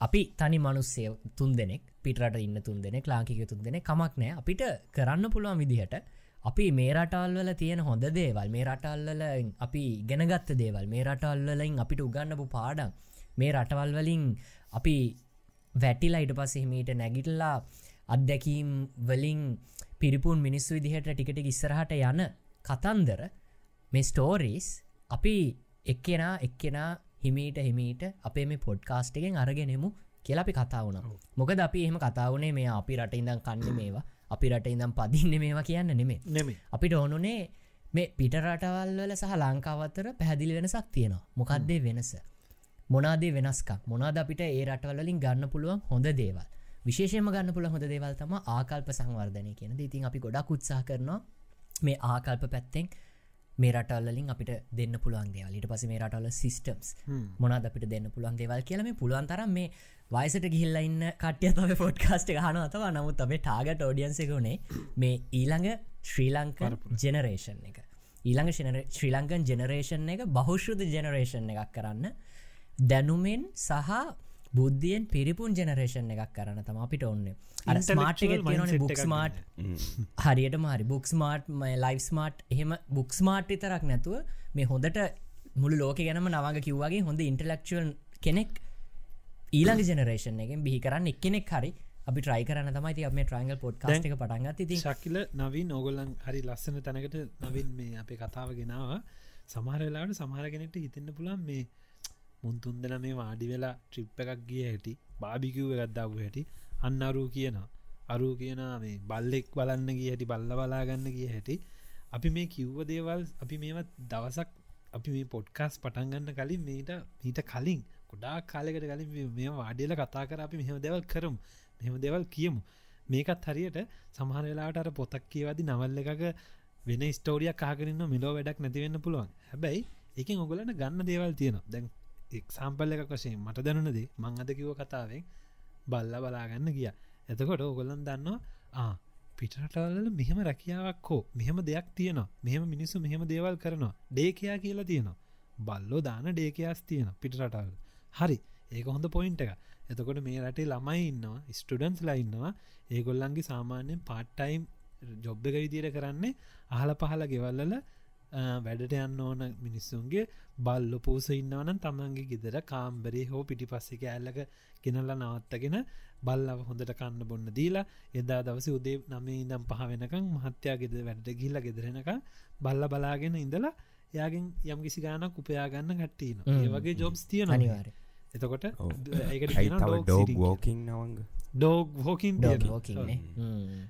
අපි තනි මනුස්සය තුන් දෙනෙක් පිටරට ඉන්න තුන් දෙනෙක් ලාංකික තුන් දෙනෙ කමක් නෑ. අපිට කරන්න පුළුවන් විදිහට අපි මේ රටල්වල තියෙන හොඳ දේවල් මේ රටල්වල අපි ගෙනගත්ත දේවල් මේ රටල්වලින් අපිට උගන්නපු පාඩම් මේ රටවල් වලින් අපි වැටිලා ඉට පස්ස හිමීට නැගිටල්ලා අත්දැකීම් වලින් පිරිපුන් මිනිස්සු විදිහට ටිකට ඉස්සරහට යන කතන්දර මේ ස්ටෝරීස් අපි එක්කෙනා එක්කෙනා හිමීට හිමීට අපේ මේ පොඩ්කාස්ට් එකෙන් අරගෙනෙමු කියලා අපි කතා වුණ. මොකද අපි එහෙම කතාවනේ මේ අපි රට ඉඳම් කන්න මේවා අපි රට ඉඳම් පදින්න මේවා කියන්න නෙමේ නෙමේ අපිට ඕනුනේ මේ පිට රටවල් වල සහ ලංකාවත්තර පැහැදිලි වෙනසක් තියෙනවා. මොකක්දේ වෙනස මොනාදේ වෙනස්කක් මොනාද අපිට ඒ රටවලින් ගන්න පුළුවන් හොඳ දේවල්? විශේෂම ගන්න පුළ හොඳ දේවල් තම ආකල්ප සංවර්ධනය කියන ඉතින් අපි ගොඩක් උත්සාහ කරනවා මේ ආකල්ප පැත්තෙන් මේ රටල්ලින් අපිට දෙන්න පුළුවන් දේවල්ට පස මේ රටවල සිිස්ටම්ස් මොනද අපිට දෙන්න පුළුවන් දේවල් කියලම පුළුවන් තරම් මේ වයිසට ගිහිල්ල ඉන්න කටය තම පොඩ්කාස්ට හන අතවා. නමුත් අපේ ටාගට ෝඩියන්සකුණේ මේ ඊළඟ ශ්‍රී ලංකන් ජෙනරේෂන් එක. ඊළඟ ශ්‍රී ලංකන් ජෙනරේෂන් එක බහුෂෘත ජෙනරේෂන් එකක් කරන්න දැනුමෙන් සහ බුද්ධියෙන් පිරිපුන් ජෙනරේෂන් එකක් කරන්න තම අපිට ඔන්න අර ස්මාට් බුක් ස්මාට් හරියට මාරි බුක් ස්මාට් ලයි් ස්මාට් එහෙම බුක් ස්මාට් විතරක් නැතුව මේ හොඳට මුළු ලෝක ගැනම නවාග කිව්වාගේ හොඳ ඉන්ටලෙක්ෂල් කෙනෙක් ඊළඟ ජෙනරේෂන් එකෙන් බිහි කරන්න එක්කෙනෙක් හරි අපි ට්‍රයි කරන තමයි මේ ට්‍රයිංගල් පොඩ්කාස්ට එක පටන්ගත් ති ශකිල නවින් ඕගොල්ලන් හරි ලස්සන තැනකට නවින් මේ අපේ කතාව ගෙනාව. සමහරලාට සමහරගෙනෙට හිතන්න පුළන් මේ මුන් තුන්දෙන මේ වාඩි වෙලා ට්‍රිප් එකක් ගිය හැටි බාබිකිව් එකත්දාපු හැටි අන්න අරු කියනවා. අරු කියන මේ බල්ලෙක් බලන්න ගිය හැටි බල්ල බලාගන්න ගිය හැටි. අපි මේ කිව්ව දේවල් අපි මේවත් දවසක් අපි මේ පොඩ්කාස් පටන්ගන්න කලින් මේට මීට කලින් කොඩා කාලෙකට කලින් මේ වාඩියල කතා කර අපි මෙහෙම දෙවල් කරම්. මෙහෙම දෙවල් කියමු. මේකත් හරියට සමහර වෙලාට අර පොතක් කියවදි නවල්ල එකක වෙන ස්ටෝරියක් කාගරන්න මිලෝ වැඩක් නැතිවෙන්න පුළුවන්. හැබැයි එකින් ඔගලන්න ගන්න දේවල් තියෙනවා. දැන් එක්සාම්පල් එක වශයෙන් මට දැනුනදේ මං අද කිව කතාවෙන් බල්ල බලාගන්න ගිය. එතකොට ඕගොල්ලන් දන්නවා පිටරටවල මෙහෙම රැකියාවක් හෝ මෙහෙම දෙයක් තියෙනවා. මෙහෙම මිනිස්සු මෙහෙම දේවල් කරනවා. ඩේකයා කියලා තියෙනවා. බල්ලෝ දාන ඩේකයාස් තියෙන පිටරටවල්. හරි. ඒක හොඳ පොයින්ට එක එතකොට මේ රටේ ළමයි ඉන්නවා ස්ටඩන්ස් ලයින්නවා ඒගොල්ලන්ගේ සාමාන්‍යයෙන් පාට්ටයිම් ජොබ් එක විදිර කරන්නේ අහල පහල ගෙවල්ලල වැඩට යන්න ඕන මිනිස්සුන්ගේ බල්ල පූස ඉන්නවන තමන්ගේ ගෙදර කාම්බරේ හෝ පිටි පස්සෙක ඇල්ලක ගෙනල්ල නවත්තගෙන බල්ලව හොඳට කන්න බොන්න දීලා එදා දවස උදේ නමේ ඉදම් පහ වෙනකං මහත්‍යයා ගෙද වැඩ ගිල්ල ගෙදරෙනක බල්ල බලාගෙන ඉඳලා යාගෙන් යම් කිසි ගානක් උපයාගන්න කට්ටීන ඒ වගේ ජොබ්ස් තියෙන අනිවාර එතකොට ඩෝග වෝකින් නවංග? ඩෝග් හෝකින්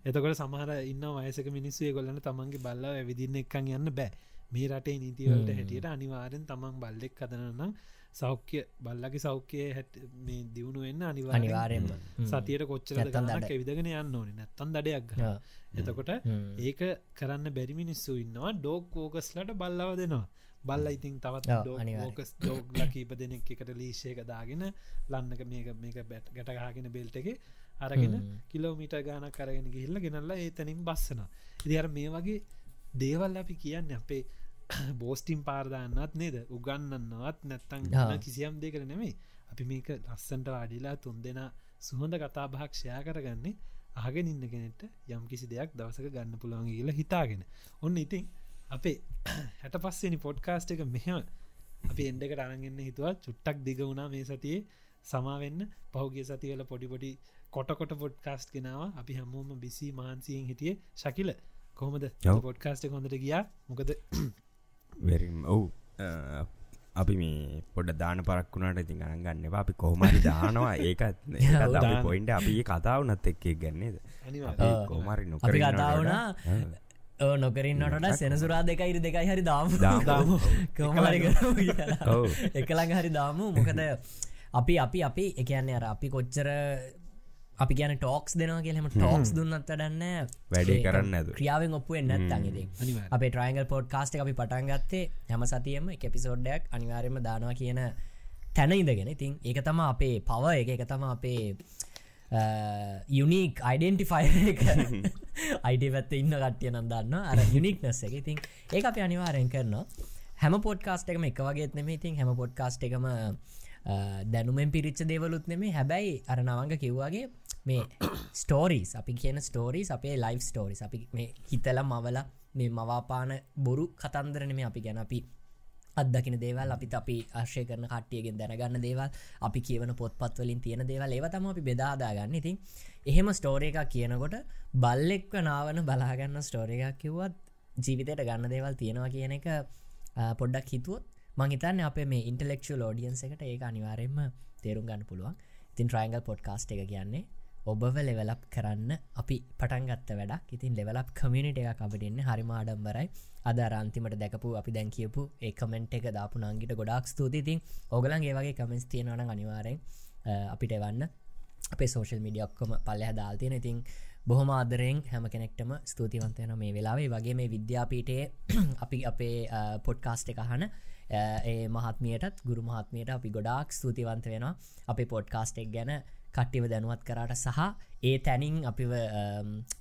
එතකොට සමහර ඉන්න වයසක මිනිස්සේ ගොලන්න තමන්ගේ බල්ල විදින්න එකන් යන්න බෑ මේ රටේ නීතිවලට හැටියට අනිවාරෙන් තමන් බල්ලෙක් කදනනම් සෞඛ්‍ය බල්ලගේ සෞඛ්‍යය හැට මේ දියුණු වෙන්න අනිවාරයෙන් සතියට කොච්චර ගනක් විදගෙන යන්න ඕන. නැත්තන් දඩයක් එතකොට ඒක කරන්න බැරි මිනිස්සු ඉන්නවා. ඩෝක් කෝකස්ලට බල්ලව දෙනවා. බල්ල ඉතින් තවත් ෝකස් ඩෝග්ල කීප දෙනෙක් එකට ලීශයක දාගෙන ලන්නක මේක මේක බැට් ගැටගාගෙන බෙල්ටගේ අරගෙන කිලෝමිට ගාන කරගෙන ගිහිල්ල ගෙනල්ලා ඒ තැනින් බස්සන ඉදිහර මේ වගේ දේවල් අපි කියන්න අපේ [coughs] බෝස්ටිම් පාර්දාන්නත් නේද? උගන්නන්නවත් නැත්තං කිසියම් දෙකර නෙමේ අපි මේක ලස්සන්ට අඩිලා තුන් දෙෙන සුහොඳ කතා භාක්ෂයා කරගන්නේ අහගෙන ඉන්න කෙනෙට යම් කිසි දෙයක් දවසක ගන්න පුළුවන් කියලා හිතාගෙන. ඔන්න ඉතින් අපේ හැට පස්සෙනි පොඩ්කාස්ට එක මෙහෙම අපි එන්ඩකට අරගන්න හිතුවා. චුට්ටක් දිග වුණා මේ සතියේ. සමාවෙන්න පහුගේ සතිවල පොඩිපොඩි කොටකොට පොඩ්කාස්ට් ගෙනාව. අපි හැමෝම බිසි මහන්සියෙන් හිටිය. ශකිල කොහොමද? පොඩ්කාස්ට හොඳට ගියා. මොකද? ඔවු. අපි මේ පොඩ දාන පරක්ුණට ඉතින් ගන්න ගන්නවා අපි කොහමරි දානවා. [laughs] ඒකත් [laughs] පොයින්ට අපි කතාවනත් එක්කේ ගන්නේද කොමරි නො අපි කතාවනා නොකරින්නට සෙනසුරා දෙකයිරි දෙකයි හරි දාම. කොමරි එකළඟ හරි දාමු. මොකද අපි අපි අපි එකන්නේ අර අපි කොච්චර අපි කියන ටෝක්ස් දෙනවා කියලම ටෝක්ස් දුන්නත් වඩන්න වැඩේ කරන්න ඇද ක්‍රියාවෙන් ඔප්පුුවෙන් නැත්තන්ගෙති අපේ ට්‍රයින්ගල් පෝඩ් කාස්ට අපි පටන්ගත්තේ හැම සතියම එක එපිසෝඩ්ඩයක් අනිවාරයම දානවා කියන තැන ඉඳගෙන. ඉතින් ඒක තම අපේ පව එක. එක තම අපේ යුනික් අයිඩෙන්ටිෆයි එක. අයිඩ පැත්ත ඉන්න කට්ටිය නන්දන්න අර යුනික් නැස්ස එක. ඉතින් ඒ අප අනිවාරයෙන් කරනවා. හැම පොඩ්කාස්ට එකම එක වගේත් නෙම ඉතින් හැම පොඩ්කාස්ට එකම දැනුමෙන් පිරිච්ච දේවලුත් නෙමේ හැබැයි අර නවංග කිව්වාගේ මේ ස්ටෝරීස් අපි කියන ස්ටෝරීස් අපේ ලයිෆ් ස්ටෝරිස් අපි මේ හිතල මවල මේ මවාපාන බොරු කතන්දරන මේ අපි ගැන අපි අදකින දේවල් අපි අපි ආශය කරන කට්ටියගෙන් දැනගන්න දේවල් අපි කියවන පොත්පත්වලින් තියෙන දේවල් ඒවතම අපි බෙදාදාගන්න ඉතින් එහෙම ස්ටෝරය එකක් කියනකොට බල්ලෙක්ව නාවන බලාගන්න ස්ටෝරය එකක් කිව්වත් ජීවිතයට ගන්න දේවල් තියෙනවා කියන එක පොඩ්ඩක් හිතුවත් මංහිතන්න අප මේ ඉන්ටලෙක්ෂල් ෝඩියන්ස එකට ඒ අනිවාරෙන්ම තේරුම් ගන්න පුළුවන්. තින් ට්‍රයින්ගල් පොඩ්කාස්ට් එක කියන්නේ ඔබව ලෙවලප් කරන්න අපි පටන්ගත්ත වැඩක්. ඉතින් ලෙවලප් කමිනිට එක අපටන්න හරිම ආඩම්බරයි අද රන්තිමට දැකපු අපි දැන් කියපු ඒ කමෙන්ට් එක දාපු නංගිට ගොඩක් ස්තුතිතින් ඔගලන් ඒවගේ කමෙන්ස් තියෙනවන අනිවාරෙන් අපිට එවන්න. අපේ සෝෂල් මිඩියක්කොම පල්ල හදාල්තියෙන ඉතින් බොහොම ආදරයෙන් හැම කෙනෙක්ටම ස්තුතිවන්තයන මේ වෙලාවේ. වගේ මේ විද්‍යාපීටේ [clears throat] අපි අපේ පොඩ්කාස්ට් එක හන ඒ මහත්මියටත් ගුරු මහත්මයට අපි ගොඩාක් ස්තුතිවන්ත වෙනවා. අපේ පොඩ්කාස්ට් එක් ගැන කට්ටිව දැනුවත් කරට සහ ඒ තැනින් අපිව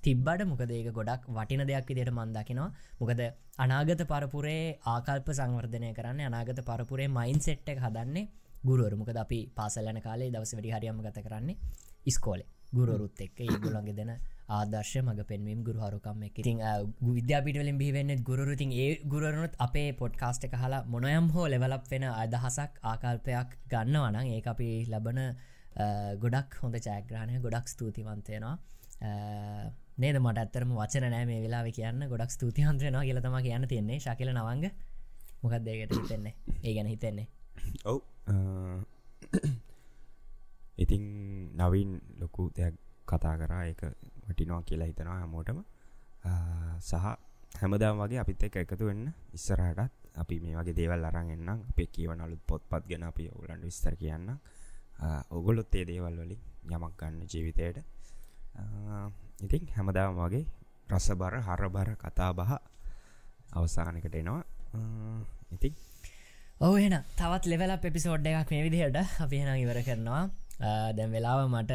තිබ්බට මොකද ඒක ගොඩක් වටින දෙයක් විදියට මන්දකිනවා මොකද අනාගත පරපුරේ ආකල්ප සංවර්ධනය කරන්න අනාගත පරපුරේ මයින් සෙට් එක හදන්නේ ගුරුවරු. මොකද අපි පාසල්ලන කාලේ දවස වැඩි හරියම ගත කරන්නේ ඉස්කෝලේ. ගුරුවරුත් එක්ක ඒගුලන්ගේ දෙන ආදර්ශ මඟ පෙන්වීම් ගුරුහරුකම් එක. ඉතින් විද්‍යාපිටවලින් බිවෙන්න ගුරුතින් ඒ ගුරුවරුත් අපේ පොඩ්කාස්ට හලා මොනයම් හෝ ලෙවලක් වෙන අදහසක් ආකල්පයක් ගන්නවනං ඒ අපි ලබන ගොඩක් හොඳ චෑග්‍රහණය ගොඩක් ස්තුතිවන්තයනවා නේද? මට ඇත්තරම වචන නෑ මේ වෙලා කියන්න. ගොඩක් ස්තුතිහන්ත්‍රයනවා කියලතම කියන්න තියන්නේ. ශකිල නවංග මොකක්දේකට හිතෙන්නේ? ඒ ගැන හිතෙන්නේ. ඔව්. ඉතිං නවින් ලොකු දෙයක් කතා කරා. එක වටිනවා කියලා හිතනවා හැමෝටම. සහ හැමදාම් වගේ අපිත් එක එකතු වෙන්න ඉස්සරහටත් අපි මේ වගේ දේවල් අරන් එන්නම්. අපේ කියවන අලුත් පොත්පත් ගැන අපි ඔගලන්ට විස්තර කියන්න ඔගොලොත් ඒ දේවල් වලින් යමක් ගන්න ජීවිතයට. ඉතින් හැමදාම වගේ රසබර හරබර කතා බහ අවසානකට එනවා ඉතින් ඔහ එන තවත් ලෙවල පිසෝඩ් එකක් මේ විදිහට අපි හෙන ඉවර කරනවා. දැන් වෙලාව මට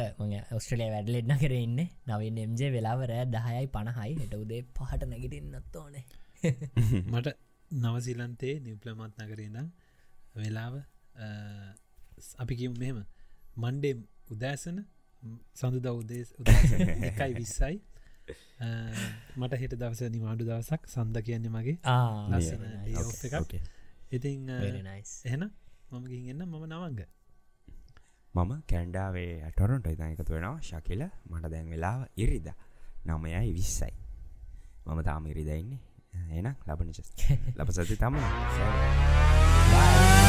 ඔස්ට්‍රලිය වැඩලෙඩ්න කරන්න නවින් එම්ජේ වෙලාව රෑ දහයයි පණහයි. හෙට උදේ පහට නැගිටින්නත් ඕනේ. [laughs] මට නවසිලන්තේ නිප්ලමත් නකරන්න වෙලාව අපි කියමු මෙහෙම. මන්ඩේ උදෑසන සඳුද උදේ [laughs] එකයි විස්සයි. මට හෙට දවස නිවාඩු දවසක් සන්ද කියන්නේ මගේ ලස්සන ඉතින් එහෙන මම ගින්ගන්න මම නවංග. මම කැන්ඩාවේ ටොරොන්ට ඉතනකතු වෙනවා. ශකිල මට දැන් වෙලාව ඉරිද. නමයයි විස්සයි. මම තාම ඉරිදයින්නේ එන ලබනිච [laughs] ලබසති තම. බයි [laughs]